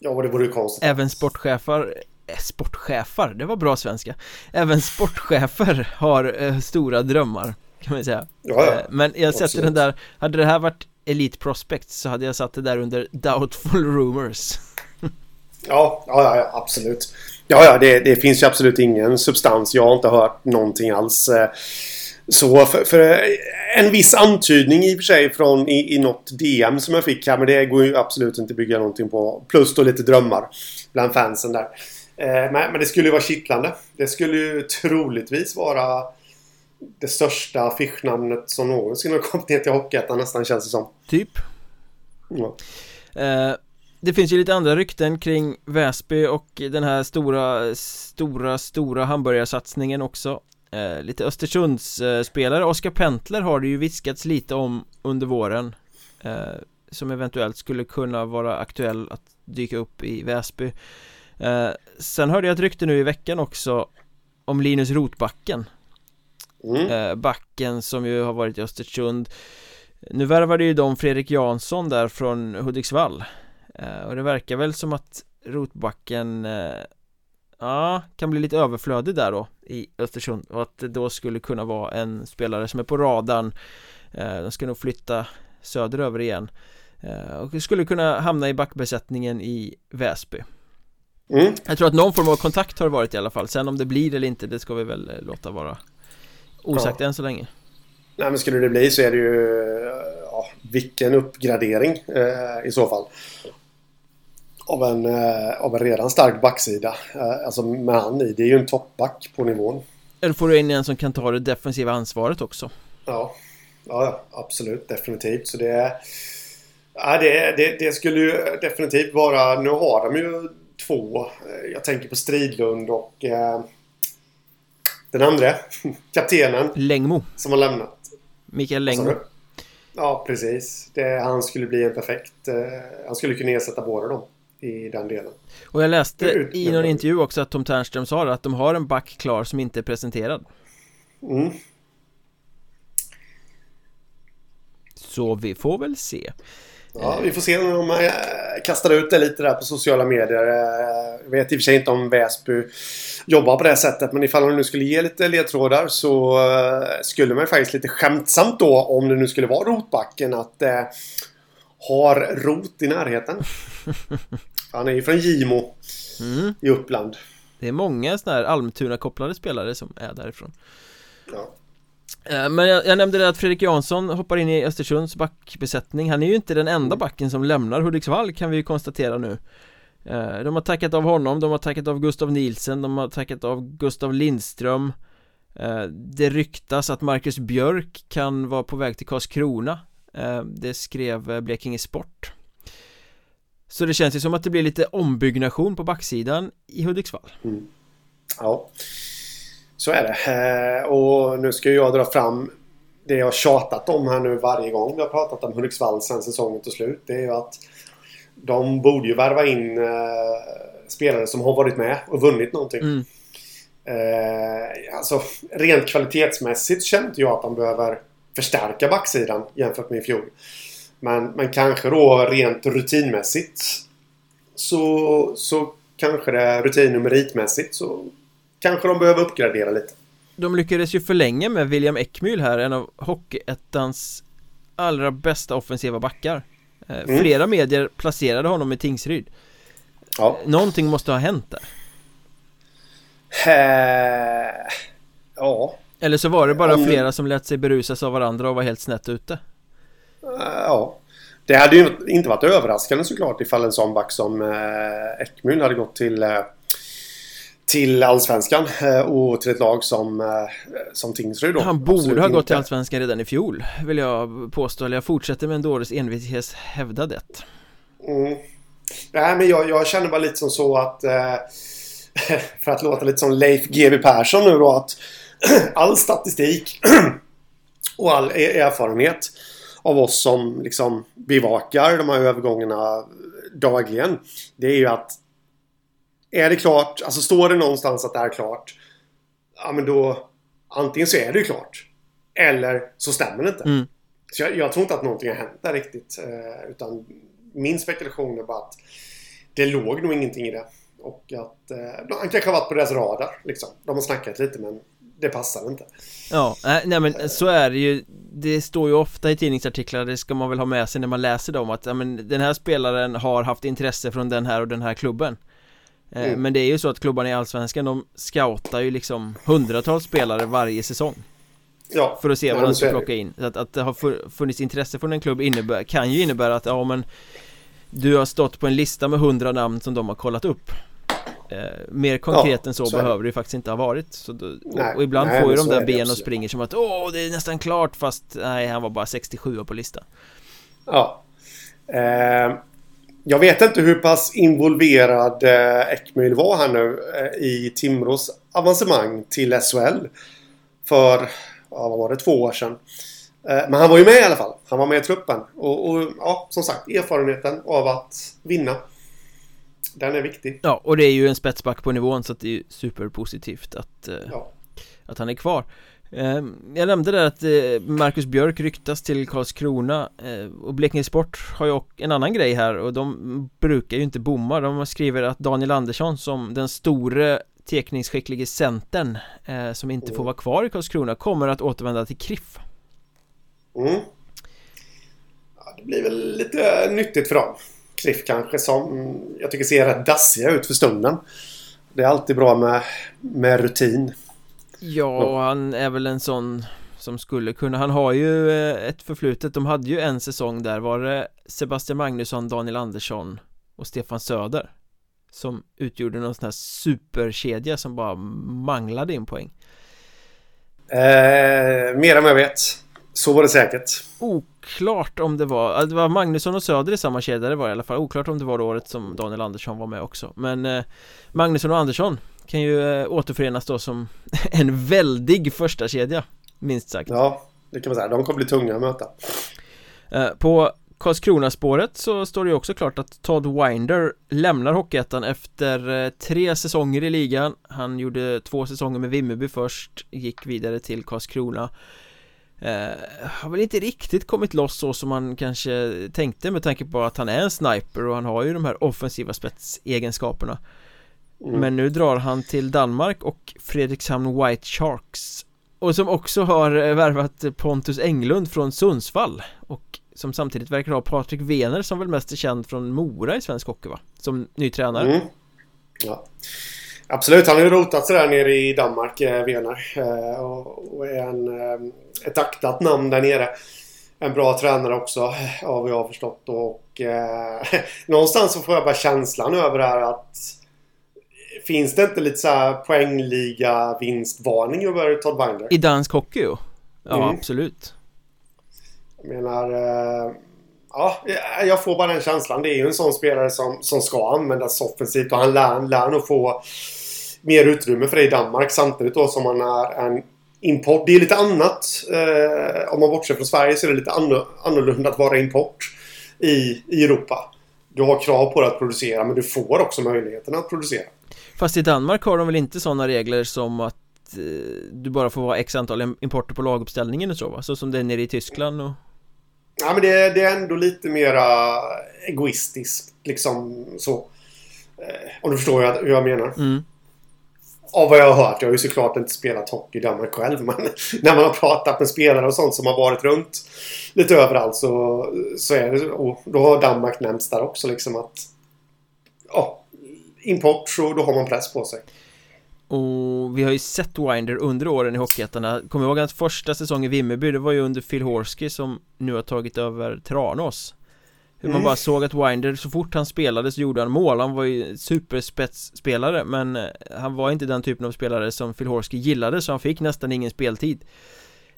Ja. Det vore ju konstigt. Även sportchefer eh, Sportchefer, det var bra svenska Även sportchefer har eh, stora drömmar Kan man säga Ja, ja. Eh, Men jag sätter Absolut. den där Hade det här varit Elite Prospects så hade jag satt det där under Doubtful Rumors Ja, ja, ja, ja absolut. Ja, ja, det, det finns ju absolut ingen substans. Jag har inte hört någonting alls. Så för, för eh, en viss antydning i och för sig från i, i något DM som jag fick här. Men det går ju absolut inte att bygga någonting på. Plus då lite drömmar bland fansen där. Eh, Men, men det skulle ju vara kittlande. Det skulle ju troligtvis vara det största affischnamnet som någonsin har kommit ner till Hockeyettan nästan känns det som. Typ Ja. Eh, Det finns ju lite andra rykten kring Väsby och den här stora, stora, stora hamburgarsatsningen också eh, Lite Östersundsspelare, Oskar Pentler har det ju viskats lite om under våren eh, Som eventuellt skulle kunna vara aktuell att dyka upp i Väsby. Eh, Sen hörde jag ett rykte nu i veckan också om Linus Rotbacken. Mm. eh, Backen som ju har varit i Östersund. Nu värvade ju de Fredrik Jansson där från Hudiksvall. Eh, Och det verkar väl som att Rotbacken eh, Ja, kan bli lite överflödig där då i Östersund och att det då skulle kunna vara en spelare som är på radarn. Eh, De ska nog flytta söderöver igen. Eh, och skulle kunna hamna i backbesättningen i Väsby. Mm. Jag tror att någon form av kontakt har det varit i alla fall. Sen om det blir eller inte, det ska vi väl eh, låta vara osagt ja. än så länge. Nej men skulle det bli så är det ju ja, Vilken uppgradering eh, i så fall av en, eh, av en redan stark backsida. Eh, alltså med han i. Det är ju en toppback på nivån. Eller får du in en som kan ta det defensiva ansvaret också. Ja, ja absolut. Definitivt. Så det, ja, det, det, det skulle ju definitivt vara... Nu har de ju två. Eh, jag tänker på Stridlund och eh, den andra. (laughs) Kaptenen. Längmo. Som har lämnat. Mikael Längmo. Ja, precis. Det, han skulle bli en perfekt... Eh, han skulle kunna ersätta båda dem i den delen. Och jag läste i någon intervju också att Tom Ternström sa att de har en back klar som inte är presenterad. Mm. Så vi får väl se. Ja, vi får se om de eh, kastar ut det lite där på sociala medier. Eh, jag vet i och för sig inte om Väsby jobbar på det sättet. Men ifall de nu skulle ge lite ledtrådar så eh, skulle man faktiskt lite skämtsamt då om det nu skulle vara rotbacken att har rot i närheten. (laughs) Han är ju från Gimo mm. i Uppland. Det är många sådana här Almtuna-kopplade spelare som är därifrån. Ja. Eh, men jag, jag, nämnde det att Fredrik Jansson hoppar in i Östersunds backbesättning Han är ju inte den enda mm. backen som lämnar Hudiksvall kan vi ju konstatera nu eh, De har tackat av honom, de har tackat av Gustav Nielsen, de har tackat av Gustav Lindström eh, Det ryktas att Marcus Björk kan vara på väg till Karlskrona Det skrev Blekinge Sport så det känns ju som att det blir lite ombyggnation på backsidan i Hudiksvall mm. Ja Så är det eh, och nu ska jag dra fram Det jag tjatat om här nu varje gång vi har pratat om Hudiksvall sen säsongen tog slut Det är ju att De borde ju värva in eh, Spelare som har varit med och vunnit någonting mm. Eh, alltså rent kvalitetsmässigt känner jag att de behöver förstärka backsidan jämfört med i fjol. Men, men kanske då rent rutinmässigt så, så kanske det rutin och meritmässigt så kanske de behöver uppgradera lite. De lyckades ju förlänga med William Ekmyl här, en av Hockeyettans allra bästa offensiva backar. Eh, mm. Flera medier placerade honom i Tingsryd. Ja. Någonting måste ha hänt där. Äh, ja. Eller så var det bara Om... flera som lät sig berusas av varandra och var helt snett ute. Ja. Det hade ju inte varit överraskande såklart ifall en sån back som eh, hade gått till eh, till Allsvenskan eh, och till ett lag som, som Tingsryd då. Han borde ha gått till Allsvenskan redan i fjol Vill jag påstå, eller jag fortsätter med en dåres envishet hävda det mm. Nej men jag, jag känner bara lite som så att (laughs) För att låta lite som Leif GW Persson nu då att (clears throat) All statistik (clears throat) och all e-, erfarenhet av oss som liksom bevakar de här övergångarna dagligen. Det är ju att är det klart, alltså står det någonstans att det är klart. Ja men då antingen så är det ju klart. Eller så stämmer det inte. Mm. Så jag, jag, tror inte att någonting har hänt där riktigt. Eh, utan min spekulation är bara att det låg nog ingenting i det. Och att eh, han kanske har varit på deras radar. Liksom. De har snackat lite men det passar inte. Ja, nej men så är det ju. Det står ju ofta i tidningsartiklar, det ska man väl ha med sig när man läser dem att ja, men, den här spelaren har haft intresse från den här och den här klubben. Eh, mm. Men det är ju så att klubbarna i Allsvenskan de scoutar ju liksom hundratals spelare varje säsong. Ja. För att se vad de ska plocka in. Så att, att det har funnits intresse från en klubb innebär, kan ju innebära att ja men Du har stått på en lista med hundra namn som de har kollat upp. Eh, mer konkret ja, än så, så behöver det ju faktiskt inte ha varit. Så då, nej, och, ibland nej, får ju de där ben och springer som att Åh, det är nästan klart fast nej, han var bara 67 på listan. Ja. Eh, Jag vet inte hur pass involverad eh, Ekmyl var här nu eh, i Timrås avancemang till SHL För, ja, vad var det, två år sedan. Eh, Men han var ju med i alla fall. Han var med i truppen. Och, och ja, som sagt erfarenheten av att vinna den är viktig. Ja, och det är ju en spetsback på nivån så att det är superpositivt att, eh, Ja. att han är kvar. Eh, Jag nämnde där att eh, Marcus Björk ryktas till Karlskrona eh, och Blekinge Sport har ju en annan grej här och de brukar ju inte bomma. De skriver att Daniel Andersson som den store tekningsskicklige centern som inte får vara kvar i Karlskrona kommer att återvända till KRIF. Mm. Ja, det blir väl lite nyttigt för dem. Cliff kanske som jag tycker ser rätt dassiga ut för stunden. Det är alltid bra med, med rutin. Ja, och han är väl en sån som skulle kunna, han har ju eh, ett förflutet, de hade ju en säsong där var det Sebastian Magnusson, Daniel Andersson och Stefan Söder som utgjorde någon sån här superkedja som bara manglade in poäng Eh, mer än jag vet. Så var det säkert. Oklart om det var, det var Magnusson och Söder i samma kedja det var i alla fall Oklart om det var det året som Daniel Andersson var med också Men eh, Magnusson och Andersson kan ju eh, återförenas då som (laughs) en väldig första kedja Minst sagt Ja, det kan man säga. De kommer bli tunga att möta. Eh, På Karlskrona-spåret så står det ju också klart att Todd Winder lämnar Hockeyettan efter eh, tre säsonger i ligan Han gjorde två säsonger med Vimmerby först, gick vidare till Karlskrona eh, Har väl inte riktigt kommit loss så som man kanske tänkte med tanke på att han är en sniper och han har ju de här offensiva spetsegenskaperna Mm. Men nu drar han till Danmark och Fredrikshamn White Sharks Och som också har eh, värvat Pontus Englund från Sundsvall Och som samtidigt verkar ha Patrik Wener som väl mest är känd från Mora i svensk hockey va? Som ny tränare Mm. Ja. Absolut, han har ju rotat sig där nere i Danmark, eh, Wener. Eh, och, och är en, eh, ett aktat namn där nere. En bra tränare också, av vad jag har förstått. Och eh, (laughs) någonstans så får jag bara känslan över det här att Finns det inte lite så poängliga vinstvarning över Todd Winder? I dansk hockey ju Ja Mm. absolut Jag menar... Ja, jag får bara den känslan. Det är ju en sån spelare som, som ska användas offensivt och han lär, lär nog få mer utrymme för det i Danmark samtidigt då som han är en import. Det är lite annat. Eh, om man bortser från Sverige så är det lite anno- annorlunda att vara import i, i Europa. Du har krav på dig att producera men du får också möjligheten att producera. Fast i Danmark har de väl inte sådana regler som att eh, du bara får vara x antal importer på laguppställningen och så va? Så som det är nere i Tyskland och Ja, men det, det är ändå lite mera egoistiskt liksom så. Eh, om du förstår hur jag, hur jag menar. mm. Av vad jag har hört. Jag har ju såklart inte spelat hockey i Danmark själv. Men (laughs) när man har pratat med spelare och sånt som har varit runt lite överallt så, så är det och Då har Danmark nämnts där också liksom att... Ja, import så då har man press på sig. Och vi har ju sett Winder under åren i Hockeyettan Kommer ihåg hans första säsong i Vimmerby Det var ju under Phil Horsky som nu har tagit över Tranås hur man Mm. bara såg att Winder så fort han spelade så gjorde han mål. Han var ju superspetsspelare men eh, han var inte den typen av spelare som Phil Horsky gillade så han fick nästan ingen speltid.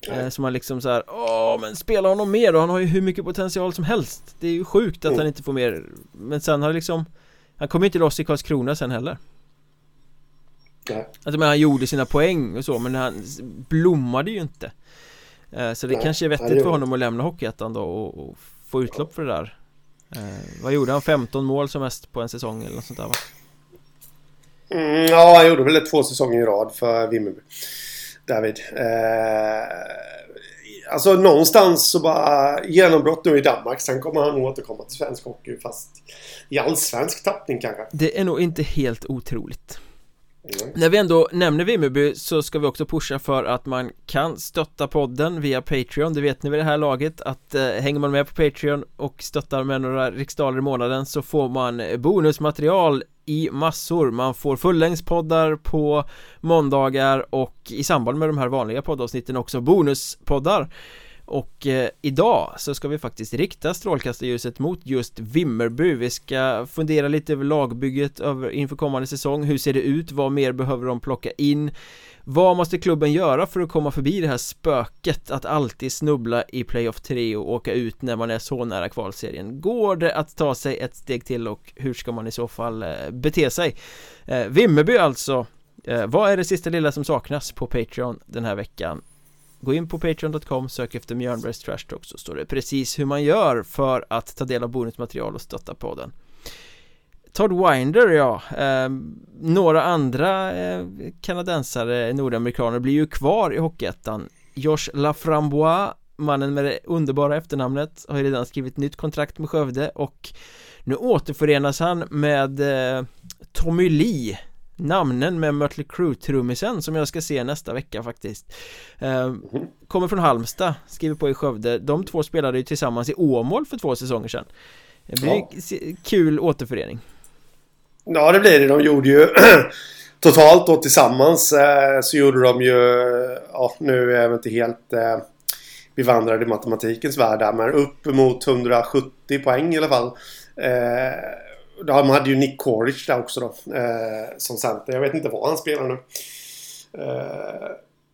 Nej. Så man liksom så här, åh men spela honom mer och han har ju hur mycket potential som helst. Det är ju sjukt att Mm. han inte får mer. Men sen har liksom Han kom ju inte loss i Karlskrona sen heller. Nej. Alltså men han gjorde sina poäng och så men han blommade ju inte. Eh, Så det Nej, kanske är vettigt för honom att lämna Hockeyettan då och, och få utlopp för det där eh, Vad gjorde han? 15 mål som mest på en säsong eller något sånt där va? Mm, ja, han gjorde väl två säsonger i rad för Vimmerby. David. Eh, alltså någonstans så bara genombrott nu i Danmark. Sen kommer han nog återkomma till svensk hockey fast i allsvensk tappning kanske. Det är nog inte helt otroligt Mm. När vi ändå nämner Vimmerby så ska vi också pusha för att man kan stötta podden via Patreon. Det vet ni vid det här laget att eh, hänger man med på Patreon och stöttar med några riksdaler i månaden så får man bonusmaterial i massor. Man får fullängdspoddar på måndagar och i samband med de här vanliga poddavsnitten också bonuspoddar och eh, idag så ska vi faktiskt rikta strålkastarljuset mot just Vimmerby Vi ska fundera lite över lagbygget över, inför kommande säsong Hur ser det ut? Vad mer behöver de plocka in? Vad måste klubben göra för att komma förbi det här spöket att alltid snubbla i playoff 3 och åka ut när man är så nära kvalserien? Går det att ta sig ett steg till och hur ska man i så fall eh, bete sig? Eh, Vimmerby alltså eh, Vad är det sista lilla som saknas på Patreon den här veckan? Gå in på Patreon.com, sök efter Mjölnbergs Trash Talk så står det precis hur man gör för att ta del av bonusmaterial och stötta podden. Todd Winder ja, eh, några andra eh, kanadensare, nordamerikaner blir ju kvar i Hockeyettan. Josh Laframbois, mannen med det underbara efternamnet, har ju redan skrivit nytt kontrakt med Skövde och nu återförenas han med eh, Tommy Lee namnen med Mötley Crüe-trummisen som jag ska se nästa vecka faktiskt. Eh, Kommer från Halmstad, skriver på i Skövde. De två spelade ju tillsammans i Åmål för två säsonger sedan. Det blir ja. kul återförening. Ja det blir det, de gjorde ju (clears throat) Totalt då tillsammans eh, så gjorde de ju Ja nu är jag inte helt eh, bevandrad i matematikens värld där men upp mot 170 poäng i alla fall. Eh, de hade ju Nick Corridge där också då. Eh, som center. Jag vet inte vad han spelar nu. Eh,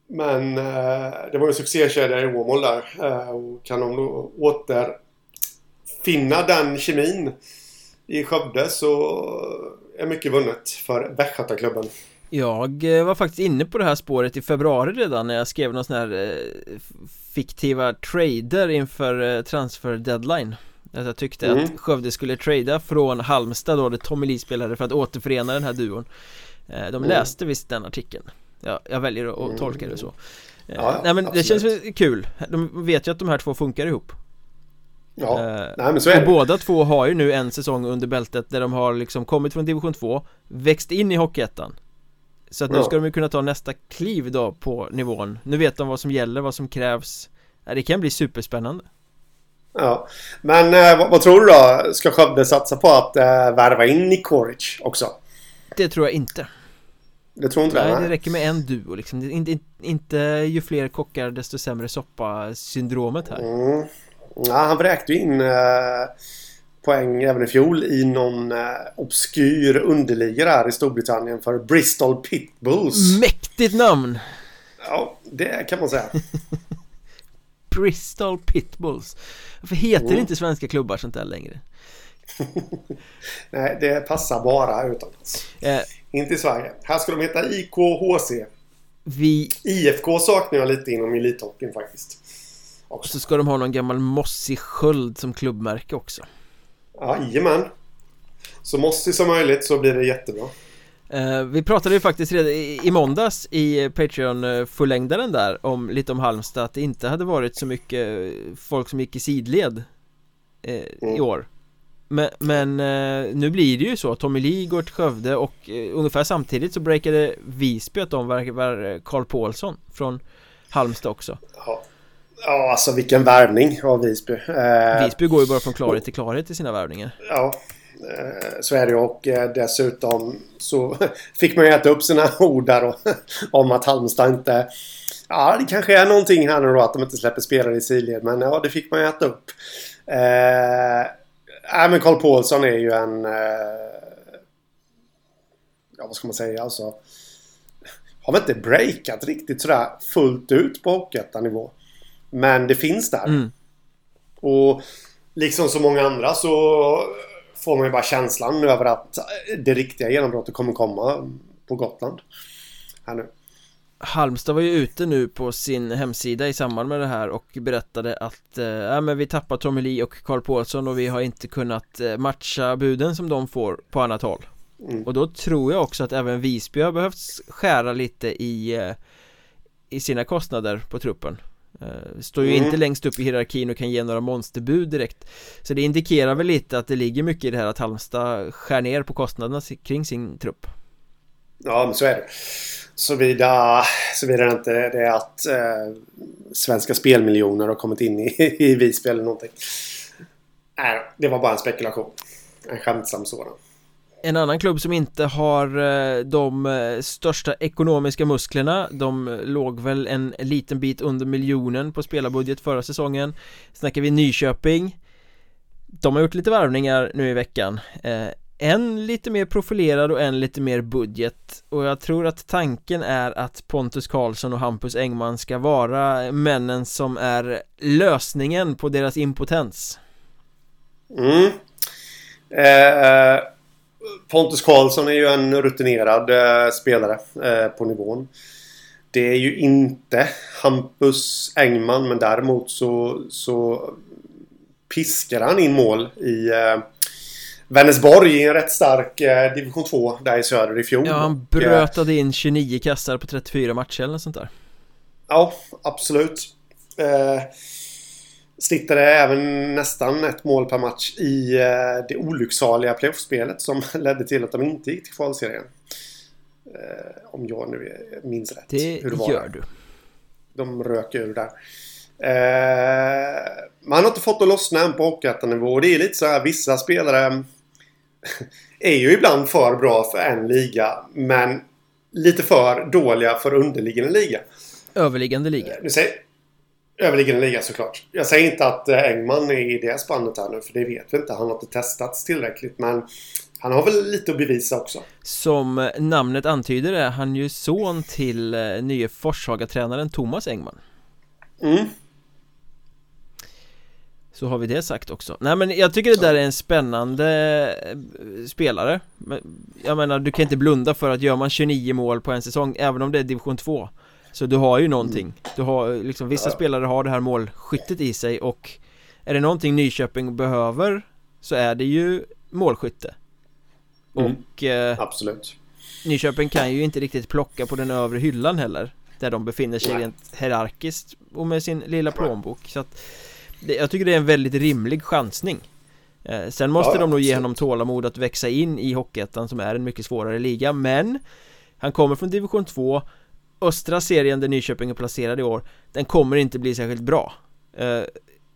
men eh, det var ju en succékedja i Åmål där. Eh, och kan de då återfinna den kemin i Skövde så är mycket vunnet för Västgötaklubben. Jag eh, var faktiskt inne på det här spåret i februari redan när jag skrev någon sån här eh, fiktiva trader inför eh, transfer deadline att jag tyckte mm. att Skövde skulle trada från Halmstad då, där Tommy Lee spelade för att återförena den här duon eh, De mm. läste visst den artikeln ja, Jag väljer att mm. tolka det så eh, ja, Nej men absolut. det känns kul De vet ju att de här två funkar ihop Ja, eh, nej men så är det. Båda två har ju nu en säsong under bältet där de har liksom kommit från division 2 Växt in i Hockeyettan Så att nu ja. ska de ju kunna ta nästa kliv då på nivån Nu vet de vad som gäller, vad som krävs Det kan bli superspännande Ja. Men eh, vad, vad, tror du då? Ska Skövde satsa på att eh, värva in Nick Coric också? Det tror jag inte. Det tror inte Nej, det, det räcker med en duo liksom. Inte, inte, inte ju fler kockar desto sämre soppa syndromet här. Mm. Ja, han vräkte ju in eh, poäng även i fjol i någon eh, obskyr underliga där i Storbritannien för Bristol Pitbulls. Mäktigt namn! Ja, det kan man säga. (laughs) Bristol Pitbulls. Varför heter mm. inte svenska klubbar sånt där längre? (laughs) Nej, det passar bara utomlands. Eh, Inte i Sverige. Här ska de heta IKHC Vi... IFK saknar jag lite inom elithockeyn faktiskt. Och så ska de ha någon gammal mossig sköld som klubbmärke också. Jajamän. Så mossig som möjligt så blir det jättebra Uh, vi pratade ju faktiskt redan i, i måndags i Patreon-fullängdaren där om lite om Halmstad att det inte hade varit så mycket folk som gick i sidled uh, mm. i år. Men, men uh, nu blir det ju så, Tommy Lee går till Skövde och ungefär samtidigt så breakade Visby att de värvar Karl Paulsson från Halmstad också. Ja, ja alltså vilken värvning av Visby. Visby går ju bara från klarhet till klarhet i sina värvningar. Ja. Eh, så är det och eh, dessutom så (laughs) fick man ju äta upp sina ord där (laughs) om att Halmstad inte... Ja, det kanske är någonting här nu då att de inte släpper spelare i sidled. Men ja, det fick man ju äta upp. Eh, äh, men Karl Paulsson är ju en... Eh, ja, vad ska man säga alltså? Har väl inte breakat riktigt sådär fullt ut på Hockeyettan-nivå. Men det finns där. Mm. Och liksom så många andra så får man ju bara känslan över att det riktiga genombrottet kommer komma på Gotland. Här nu. Halmstad var ju ute nu på sin hemsida i samband med det här och berättade att eh, ja, men vi tappar Tommy Lee och Karl Paulsson och vi har inte kunnat eh, matcha buden som de får på annat håll mm. och då tror jag också att även Visby har behövt skära lite i eh, i sina kostnader på truppen Eh, står ju mm. inte längst upp i hierarkin och kan ge några monsterbud direkt. Så det indikerar väl lite att det ligger mycket i det här att Halmstad skär ner på kostnaderna kring sin trupp. Ja men så är det. Såvida, såvida det inte det är att eh, svenska spelmiljoner har kommit in i, i Visby eller någonting. Nej, det var bara en spekulation. En skämtsam sådan en annan klubb som inte har eh, de eh, största ekonomiska musklerna. De eh, låg väl en liten bit under miljonen på spelarbudget förra säsongen. Snackar vi Nyköping. De har gjort lite värvningar nu i veckan. En lite mer profilerad och en lite mer budget. Och jag tror att tanken är att Pontus Karlsson och Hampus Engman ska vara männen som är lösningen på deras impotens. Mm. Eh Pontus Karlsson är ju en rutinerad eh, spelare eh, på nivån. Det är ju inte Hampus Engman men däremot så, så piskar han in mål i, eh, Vänersborg i en rätt stark eh, division 2 där i söder i fjol. Ja, han brötade in 29 kassar på 34 matcher eller sånt där. Ja, absolut. Eh, snittade även nästan ett mål per match i eh, det olycksaliga playoffspelet som (laughs) ledde till att de inte gick till kvalserien. Eh, om jag nu minns rätt. Det, hur det var gör du. De rök ur där. Eh, man har inte fått att lossna än på Hockeyettan-nivå. Det är lite så här vissa spelare (laughs) är ju ibland för bra för en liga. Men lite för dåliga för underliggande liga. Överliggande liga. Nu säger, överliggande liga såklart. Jag säger inte att eh, Engman är i det spannet här nu. För det vet vi inte. Han har inte testats tillräckligt. Men han har väl lite att bevisa också. Som namnet antyder är han ju son till eh, nye Forshaga-tränaren Thomas Engman. Mm. Så har vi det sagt också Nej men jag tycker det där är en spännande eh, spelare Jag menar du kan inte blunda för att gör man 29 mål på en säsong Även om det är division 2 Så du har ju någonting. Mm. Du har liksom, vissa spelare har det här målskyttet i sig och Är det någonting Nyköping behöver Så är det ju målskytte. Mm. Och eh, Absolut. Nyköping kan ju inte riktigt plocka på den övre hyllan heller Där de befinner sig Nej. rent hierarkiskt och med sin lilla plånbok. Så att jag tycker det är en väldigt rimlig chansning. Eh, Sen måste ja, de nog ge honom tålamod att växa in i Hockeyettan som är en mycket svårare liga men Han kommer från division 2 Östra serien där Nyköping är placerad i år Den kommer inte bli särskilt bra eh,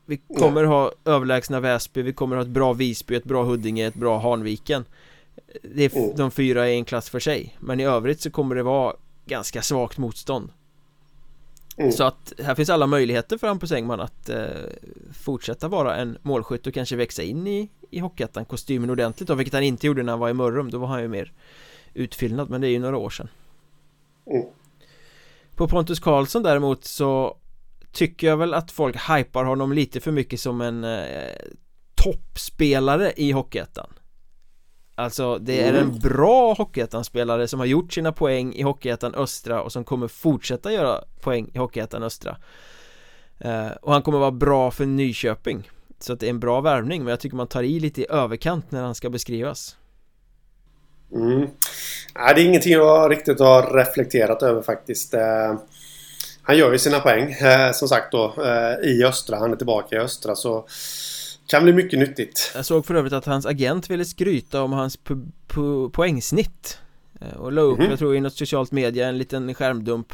Vi kommer ha överlägsna Väsby, vi kommer ha ett bra Visby, ett bra Huddinge, ett bra Hanviken Det är mm. de fyra i en klass för sig Men i övrigt så kommer det vara ganska svagt motstånd Mm. Så att här finns alla möjligheter för Hampus Engman att eh, fortsätta vara en målskytt och kanske växa in i, i Hockeyettan kostymen ordentligt då, vilket han inte gjorde när han var i Mörrum, då var han ju mer utfyllnad, men det är ju några år sedan. Mm. På Pontus Karlsson däremot så tycker jag väl att folk hypar honom lite för mycket som en eh, toppspelare i Hockeyettan. Alltså det är en mm. bra Hockeyettan-spelare som har gjort sina poäng i Hockeyettan Östra och som kommer fortsätta göra poäng i Hockeyettan Östra eh, Och han kommer vara bra för Nyköping Så att det är en bra värvning men jag tycker man tar i lite i överkant när han ska beskrivas Mm. Nej, det är ingenting jag riktigt har reflekterat över faktiskt. Eh, han gör ju sina poäng eh, som sagt då eh, i östra. Han är tillbaka i östra så kan bli mycket nyttigt Jag såg för övrigt att hans agent ville skryta om hans po po poängsnitt Och la upp, mm -hmm. jag tror i något socialt media, en liten skärmdump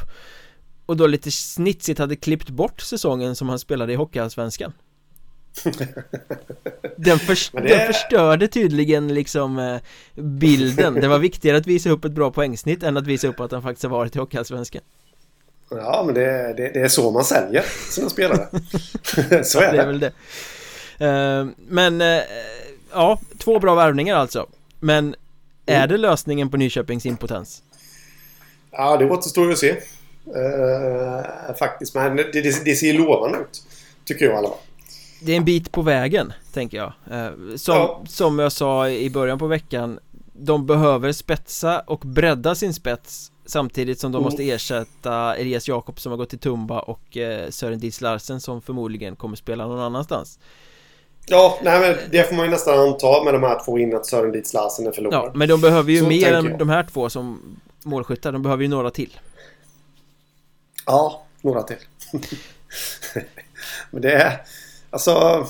Och då lite snitsigt hade klippt bort säsongen som han spelade i Hockeyallsvenskan (laughs) den, för, det... den förstörde tydligen liksom eh, bilden. Det var viktigare att visa upp ett bra poängsnitt än att visa upp att han faktiskt har varit i Hockeyallsvenskan. Ja men det, det, det, är så man säljer sina spelare. (laughs) Så är det, det. är väl det. Eh, men, eh, ja, två bra värvningar alltså. Men är det lösningen på Nyköpings impotens? Ja, det återstår ju att se. Faktiskt, men det, det, det ser lovande ut Tycker jag i alla fall Det är en bit på vägen, tänker jag uh, som, ja. som jag sa i början på veckan De behöver spetsa och bredda sin spets Samtidigt som de mm. måste ersätta Elias Jakob som har gått till Tumba och eh, Sören Dietz Larsen som förmodligen kommer spela någon annanstans Ja, nej men det får man ju nästan anta med de här två in att Sören Dietz Larsen är förlorad. Ja, men de behöver ju Så mer än jag. de här två som målskyttar. De behöver ju några till. Ja, några till. (laughs) men det är... Alltså...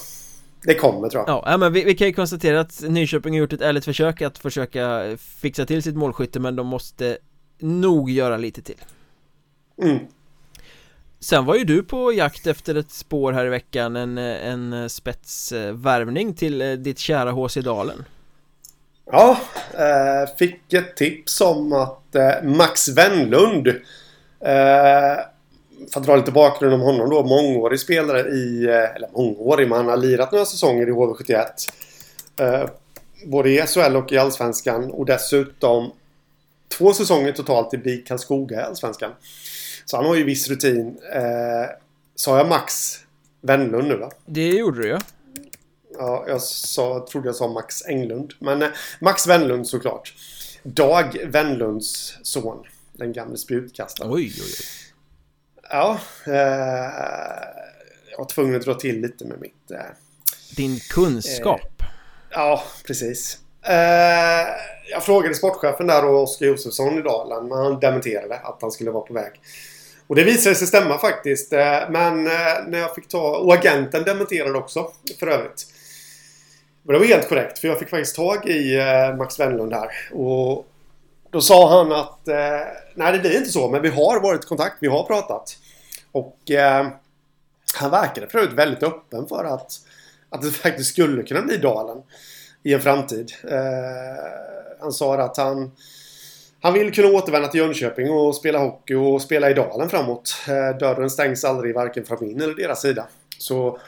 Det kommer tror jag. Ja, men vi, vi, kan ju konstatera att Nyköping har gjort ett ärligt försök att försöka fixa till sitt målskytte men de måste nog göra lite till. Mm. Sen var ju du på jakt efter ett spår här i veckan En, en spetsvärvning till eh, ditt kära HC Dalen Ja, eh, fick ett tips om att eh, Max Wennlund eh, För att dra lite bakgrund om honom då Mångårig spelare i eh, Eller mångårig, men han har lirat några säsonger i HV71 eh, Både i SHL och i Allsvenskan och dessutom Två säsonger totalt i BIK Karlskoga i Allsvenskan så han har ju viss rutin. Eh, sa jag Max Wennlund nu va? Det gjorde du ja. Ja, jag sa, trodde jag sa Max Englund. Men eh, Max Wennlund såklart. Dag Wennlunds son. Den gamle spjutkastaren. Oj, oj, oj. Ja. Eh, jag var tvungen att dra till lite med mitt... Eh, Din kunskap. Ja, precis. Eh, jag frågade sportchefen där och Oskar Josefsson i Dalen. Men han dementerade att han skulle vara på väg. Och det visade sig stämma faktiskt. Eh, men eh, när jag fick ta... Och agenten dementerade också för övrigt. Men det var helt korrekt för jag fick faktiskt tag i eh, Max Wennlund här. Och då sa han att eh, nej det blir inte så men vi har varit i kontakt, vi har pratat. Och eh, han verkade för övrigt väldigt öppen för att, att det faktiskt skulle kunna bli Dalen i en framtid. Eh, han sa att han han vill kunna återvända till Jönköping och spela hockey och spela i Dalen framåt. Eh, dörren stängs aldrig varken från min eller deras sida. Så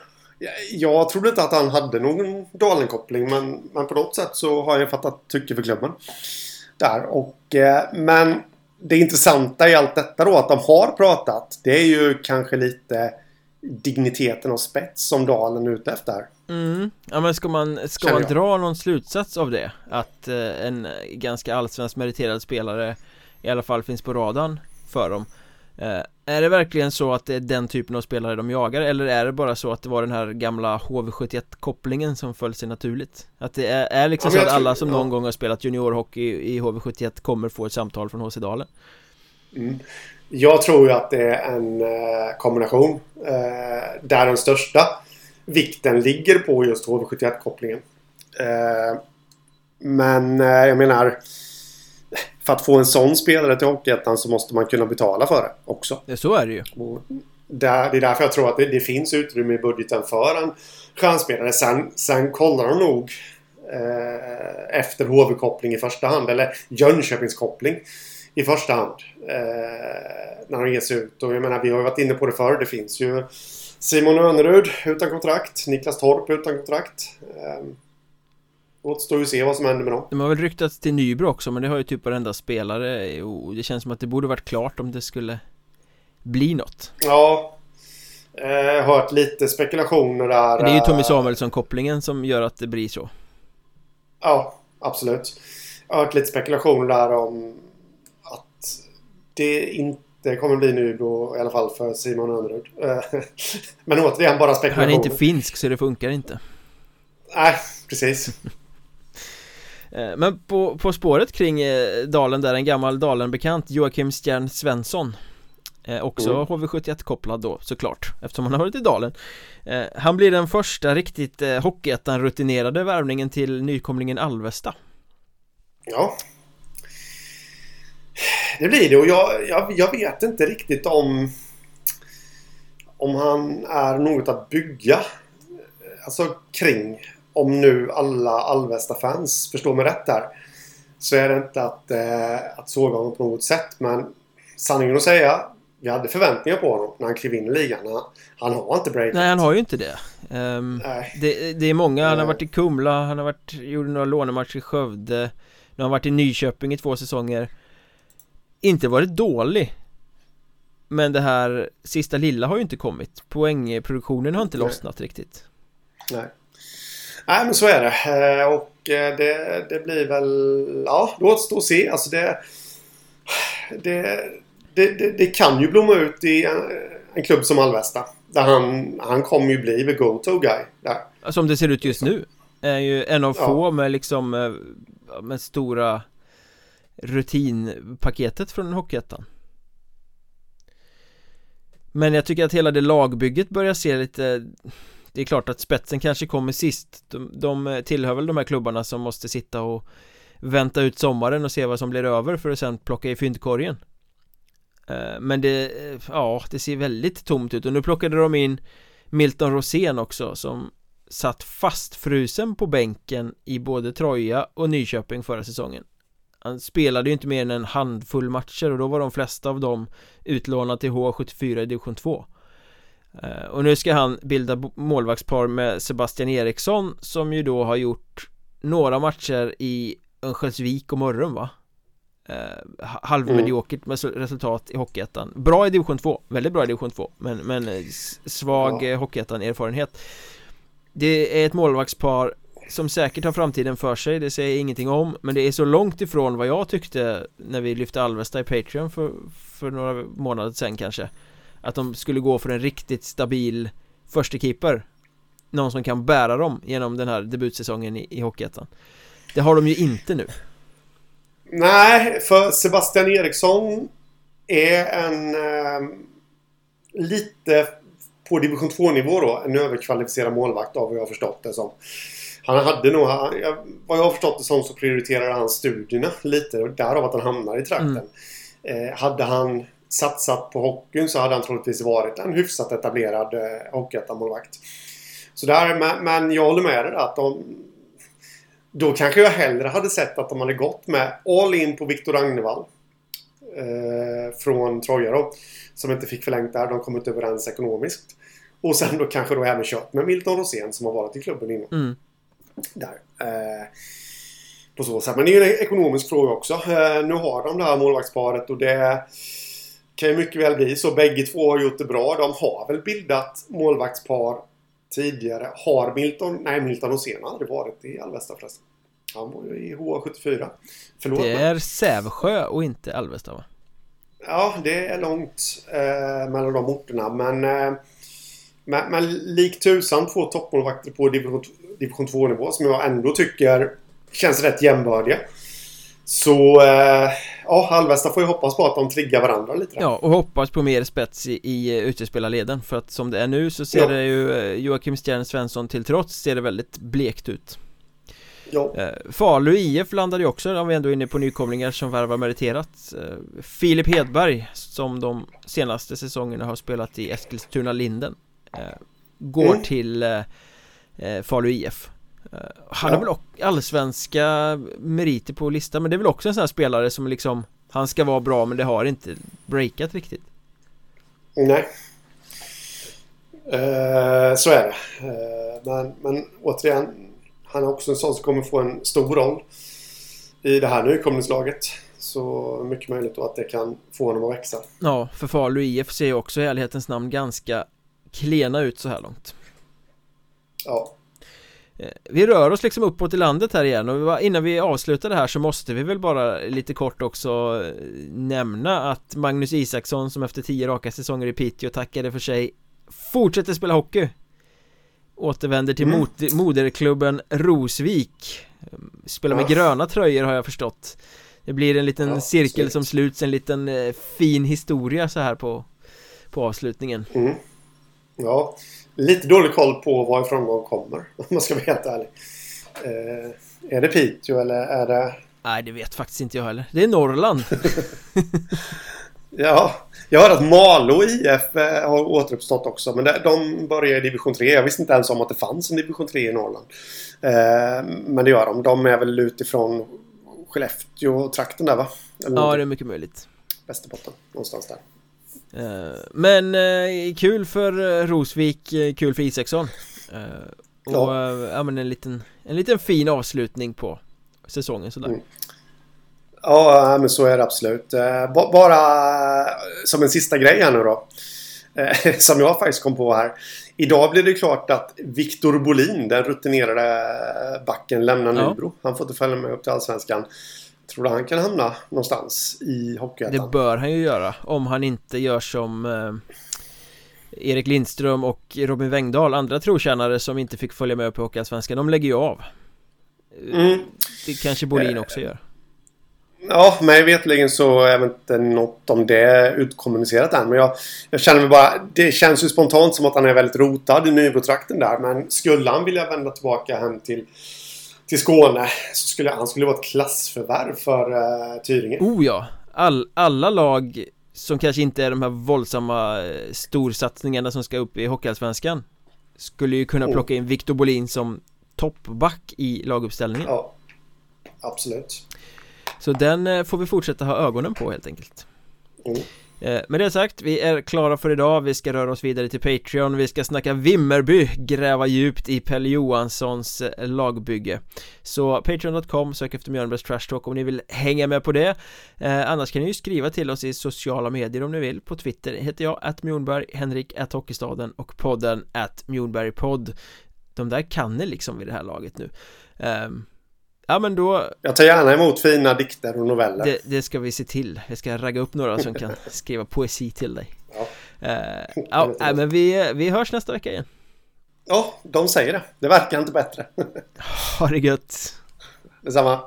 jag trodde inte att han hade någon Dalen-koppling men, men på något sätt så har jag fattat tycke för klubben. Där och eh, men det intressanta i allt detta då att de har pratat. Det är ju kanske lite digniteten och spets som Dalen är ute efter. Mm. Ja men ska man, ska man dra någon slutsats av det? Att eh, en ganska allsvensk meriterad spelare i alla fall finns på radarn för dem Är det verkligen så att det är den typen av spelare de jagar eller är det bara så att det var den här gamla HV71 kopplingen som föll sig naturligt? Att det är, är liksom ja, så att alla som ja. någon gång har spelat juniorhockey i HV71 kommer få ett samtal från HC Dalen? Mm. Jag tror ju att det är en eh, kombination eh, där den största vikten ligger på just HV71-kopplingen. Eh, men eh, jag menar för att få en sån spelare till Hockeyettan så måste man kunna betala för det också. Ja, så är det ju. det är därför jag tror att det, det, finns utrymme i budgeten för en stjärnspelare. Sen, sen kollar de nog eh, efter HV-koppling i första hand. Eller Jönköpingskoppling i första hand. Eh, när de ger sig ut. Och jag menar, vi har ju varit inne på det förr. Det finns ju Simon Önerud utan kontrakt. Niklas Torp utan kontrakt. Eh, Återstår ju se vad som händer med dem. De har väl ryktats till Nybro också men det har ju typ varenda spelare och det känns som att det borde varit klart om det skulle bli något. Ja. Eh, hört lite spekulationer där. Det är ju Tommy Samuelsson-kopplingen som gör att det blir så. Ja, absolut. Jag har hört lite spekulationer där om det inte kommer bli nu då i alla fall för Simon Önnerud. (laughs) Men återigen bara spekulation. Han är inte finsk så det funkar inte. Nej, precis. Eh, men på, på spåret kring eh, Dalen där, en gammal Dalen-bekant Joakim Stjärn Svensson eh, Också mm. HV71 kopplad då såklart Eftersom han har varit i Dalen. Han blir den första riktigt Hockeyettan-rutinerade värvningen till nykomlingen Alvesta. Ja. Det blir det och jag, jag, jag, vet inte riktigt om om han är något att bygga alltså kring om nu alla Alvesta-fans förstår mig rätt där så är det inte att, eh, att såga honom på något sätt men sanningen att säga vi hade förväntningar på honom när han klev in i ligan. Han, han har inte breakat. Nej, han har ju inte det. Um, det, det, är många, han har varit i Kumla, han har varit, gjorde några lånematcher i Skövde Nu har han varit i Nyköping i två säsonger inte varit dålig Men det här sista lilla har ju inte kommit Poängproduktionen har inte Nej. lossnat riktigt Nej Nej men så är det. Eh, och eh, det, det blir väl Ja, det återstår att se. Alltså det det, det, det, kan ju blomma ut i en, en klubb som Alvesta Där han, han kommer ju bli the go-to guy där. Som det ser ut just nu Är ju en av ja. få med liksom eh, Med stora rutinpaketet från Hockeyettan. Men jag tycker att hela det lagbygget börjar se lite det är klart att spetsen kanske kommer sist. De, de tillhör väl de här klubbarna som måste sitta och Vänta ut sommaren och se vad som blir över för att sen plocka i fyndkorgen. Eh, men det, eh, ja det ser väldigt tomt ut. Och nu plockade de in Milton Rosén också som satt fastfrusen på bänken i både Troja och Nyköping förra säsongen. Han spelade ju inte mer än en handfull matcher och då var de flesta av dem utlånade till H74 i division 2 och nu ska han bilda målvaktspar med Sebastian Eriksson som ju då har gjort några matcher i Örnsköldsvik och Mörrum va? Eh, halvmediokert med resultat i Hockeyettan Bra i division 2, väldigt bra i division 2 Men, men eh, svag ja. Hockeyettan-erfarenhet Det är ett målvaktspar som säkert har framtiden för sig, det säger jag ingenting om Men det är så långt ifrån vad jag tyckte när vi lyfte Alvesta i Patreon för, för några månader sedan kanske Att de skulle gå för en riktigt stabil förstekeeper någon som kan bära dem genom den här debutsäsongen i, i Hockeyettan Det har de ju inte nu Nej, för Sebastian Eriksson är en eh, lite på division 2-nivå då, en överkvalificerad målvakt av vad jag har förstått det som. Han hade nog, vad jag har förstått det som så prioriterar han studierna lite och därav att han hamnar i trakten. Mm. Eh, hade han satsat på hockeyn så hade han troligtvis varit en hyfsat etablerad eh, hockeyettan-målvakt. Så där, men, men jag håller med dig att de... Då kanske jag hellre hade sett att de hade gått med all in på Viktor Agnevall. Eh, från Troja då. Som inte fick förlängt där. De kom inte överens ekonomiskt. Och sen då kanske då även kört med Milton Rosén som har varit i klubben innan. Mm. Där. Eh, på så sätt. Men det är ju en ekonomisk fråga också. Eh, nu har de det här målvaktsparet och det kan ju mycket väl bli så. Bägge två har gjort det bra. De har väl bildat målvaktspar tidigare. Har Milton... Nej, Milton Rosén har aldrig varit i Alvesta förresten. Han var ju i HA74. Förlåt. Det är Sävsjö och inte Alvesta va? Ja, det är långt eh, mellan de orterna. Men, eh, men, men likt tusan två toppmålvakter på division, division 2-nivå som jag ändå tycker känns rätt jämbördiga. Så eh, ja, Alvesta får ju hoppas på att de triggar varandra lite där. Ja, och hoppas på mer spets i, i utespelarleden För att som det är nu så ser ja. det ju eh, Joakim Stjern Svensson till trots ser det väldigt blekt ut Ja. Eh, Falu IF landade ju också, om vi ändå är inne på nykomlingar som värvar meriterat eh, Filip Hedberg, som de senaste säsongerna har spelat i Eskilstuna-Linden Går mm. till Falu IF Han ja. har väl också allsvenska meriter på listan Men det är väl också en sån här spelare som liksom Han ska vara bra men det har inte breakat riktigt. Nej. Uh, Så är det. Uh, men, men återigen Han är också en sån som kommer få en stor roll I det här nykomlingslaget. Så mycket möjligt då att det kan få honom att växa. Ja, för Falu IF ser ju också i ärlighetens namn ganska klena ut så här långt. Ja. Eh, vi rör oss liksom uppåt i landet här igen och innan vi avslutar det här så måste vi väl bara lite kort också eh, nämna att Magnus Isaksson som efter tio raka säsonger i Piteå tackade för sig fortsätter spela hockey Återvänder till mm. moderklubben Rosvik Spelar med ja. gröna tröjor har jag förstått Det blir en liten ja, cirkel snyggt. som sluts, en liten eh, fin historia så här på, på avslutningen mm. Ja lite dålig koll på varifrån de kommer. (laughs) Om man ska vara helt ärlig. Eh, är det Piteå eller är det... Nej, det vet faktiskt inte jag heller. Det är Norrland. (laughs) ja, jag hör att Malå IF eh, har återuppstått också. Men de börjar i division 3. Jag visste inte ens om att det fanns en division 3 i Norrland. Eh, men det gör de. De är väl utifrån Skellefteå-trakten där va? Eller ja, det är mycket möjligt. Västerbotten, någonstans där. Eh, men eh, kul för eh, Rosvik, kul för Isaksson Och ja. ja men en liten, en liten fin avslutning på säsongen sådär mm. Ja men så är det absolut Bara som en sista grej här nu då (laughs) Som jag faktiskt kom på här Idag blir det klart att Viktor Bolin, den rutinerade backen, lämnar ja. Nybro Han får inte följa med upp till Allsvenskan Tror du han kan hamna någonstans i Hockeyettan? Det bör han ju göra om han inte gör som eh, Erik Lindström och Robin Wengdahl Andra trotjänare som inte fick följa med på Hockeyallsvenskan De lägger ju av mm. Det kanske Bolin också gör Ja, mig vetligen så är väl inte något om det utkommunicerat än. Men jag, jag känner mig bara... Det känns ju spontant som att han är väldigt rotad i Nybro-trakten där. Men skulle han vilja vända tillbaka hem till till Skåne så skulle han skulle vara ett klassförvärv för uh, Tyringe. Oh ja! All, alla lag som kanske inte är de här våldsamma eh, storsatsningarna som ska upp i Hockeyallsvenskan skulle ju kunna oh. plocka in Victor Bolin som toppback i laguppställningen. Ja, absolut. Så den eh, får vi fortsätta ha ögonen på helt enkelt. Mm. Eh, med det sagt, vi är klara för idag, vi ska röra oss vidare till Patreon, vi ska snacka Vimmerby, gräva djupt i Pelle Johanssons eh, lagbygge. Så Patreon.com, sök efter Mjölnbergs Trash Talk om ni vill hänga med på det. Eh, Annars kan ni ju skriva till oss i sociala medier om ni vill, på Twitter heter jag att Mjolnberg, Henrik att Hockeystaden och podden att Mjolnbergpodd. De där kan ni liksom vid det här laget nu. Um, Ja men då Jag tar gärna emot fina dikter och noveller Det, det ska vi se till Jag ska ragga upp några som kan (laughs) skriva poesi till dig Ja, uh, ja (laughs) men vi, vi hörs nästa vecka igen Ja, de säger det. Det verkar inte bättre. Ha det gött. Detsamma.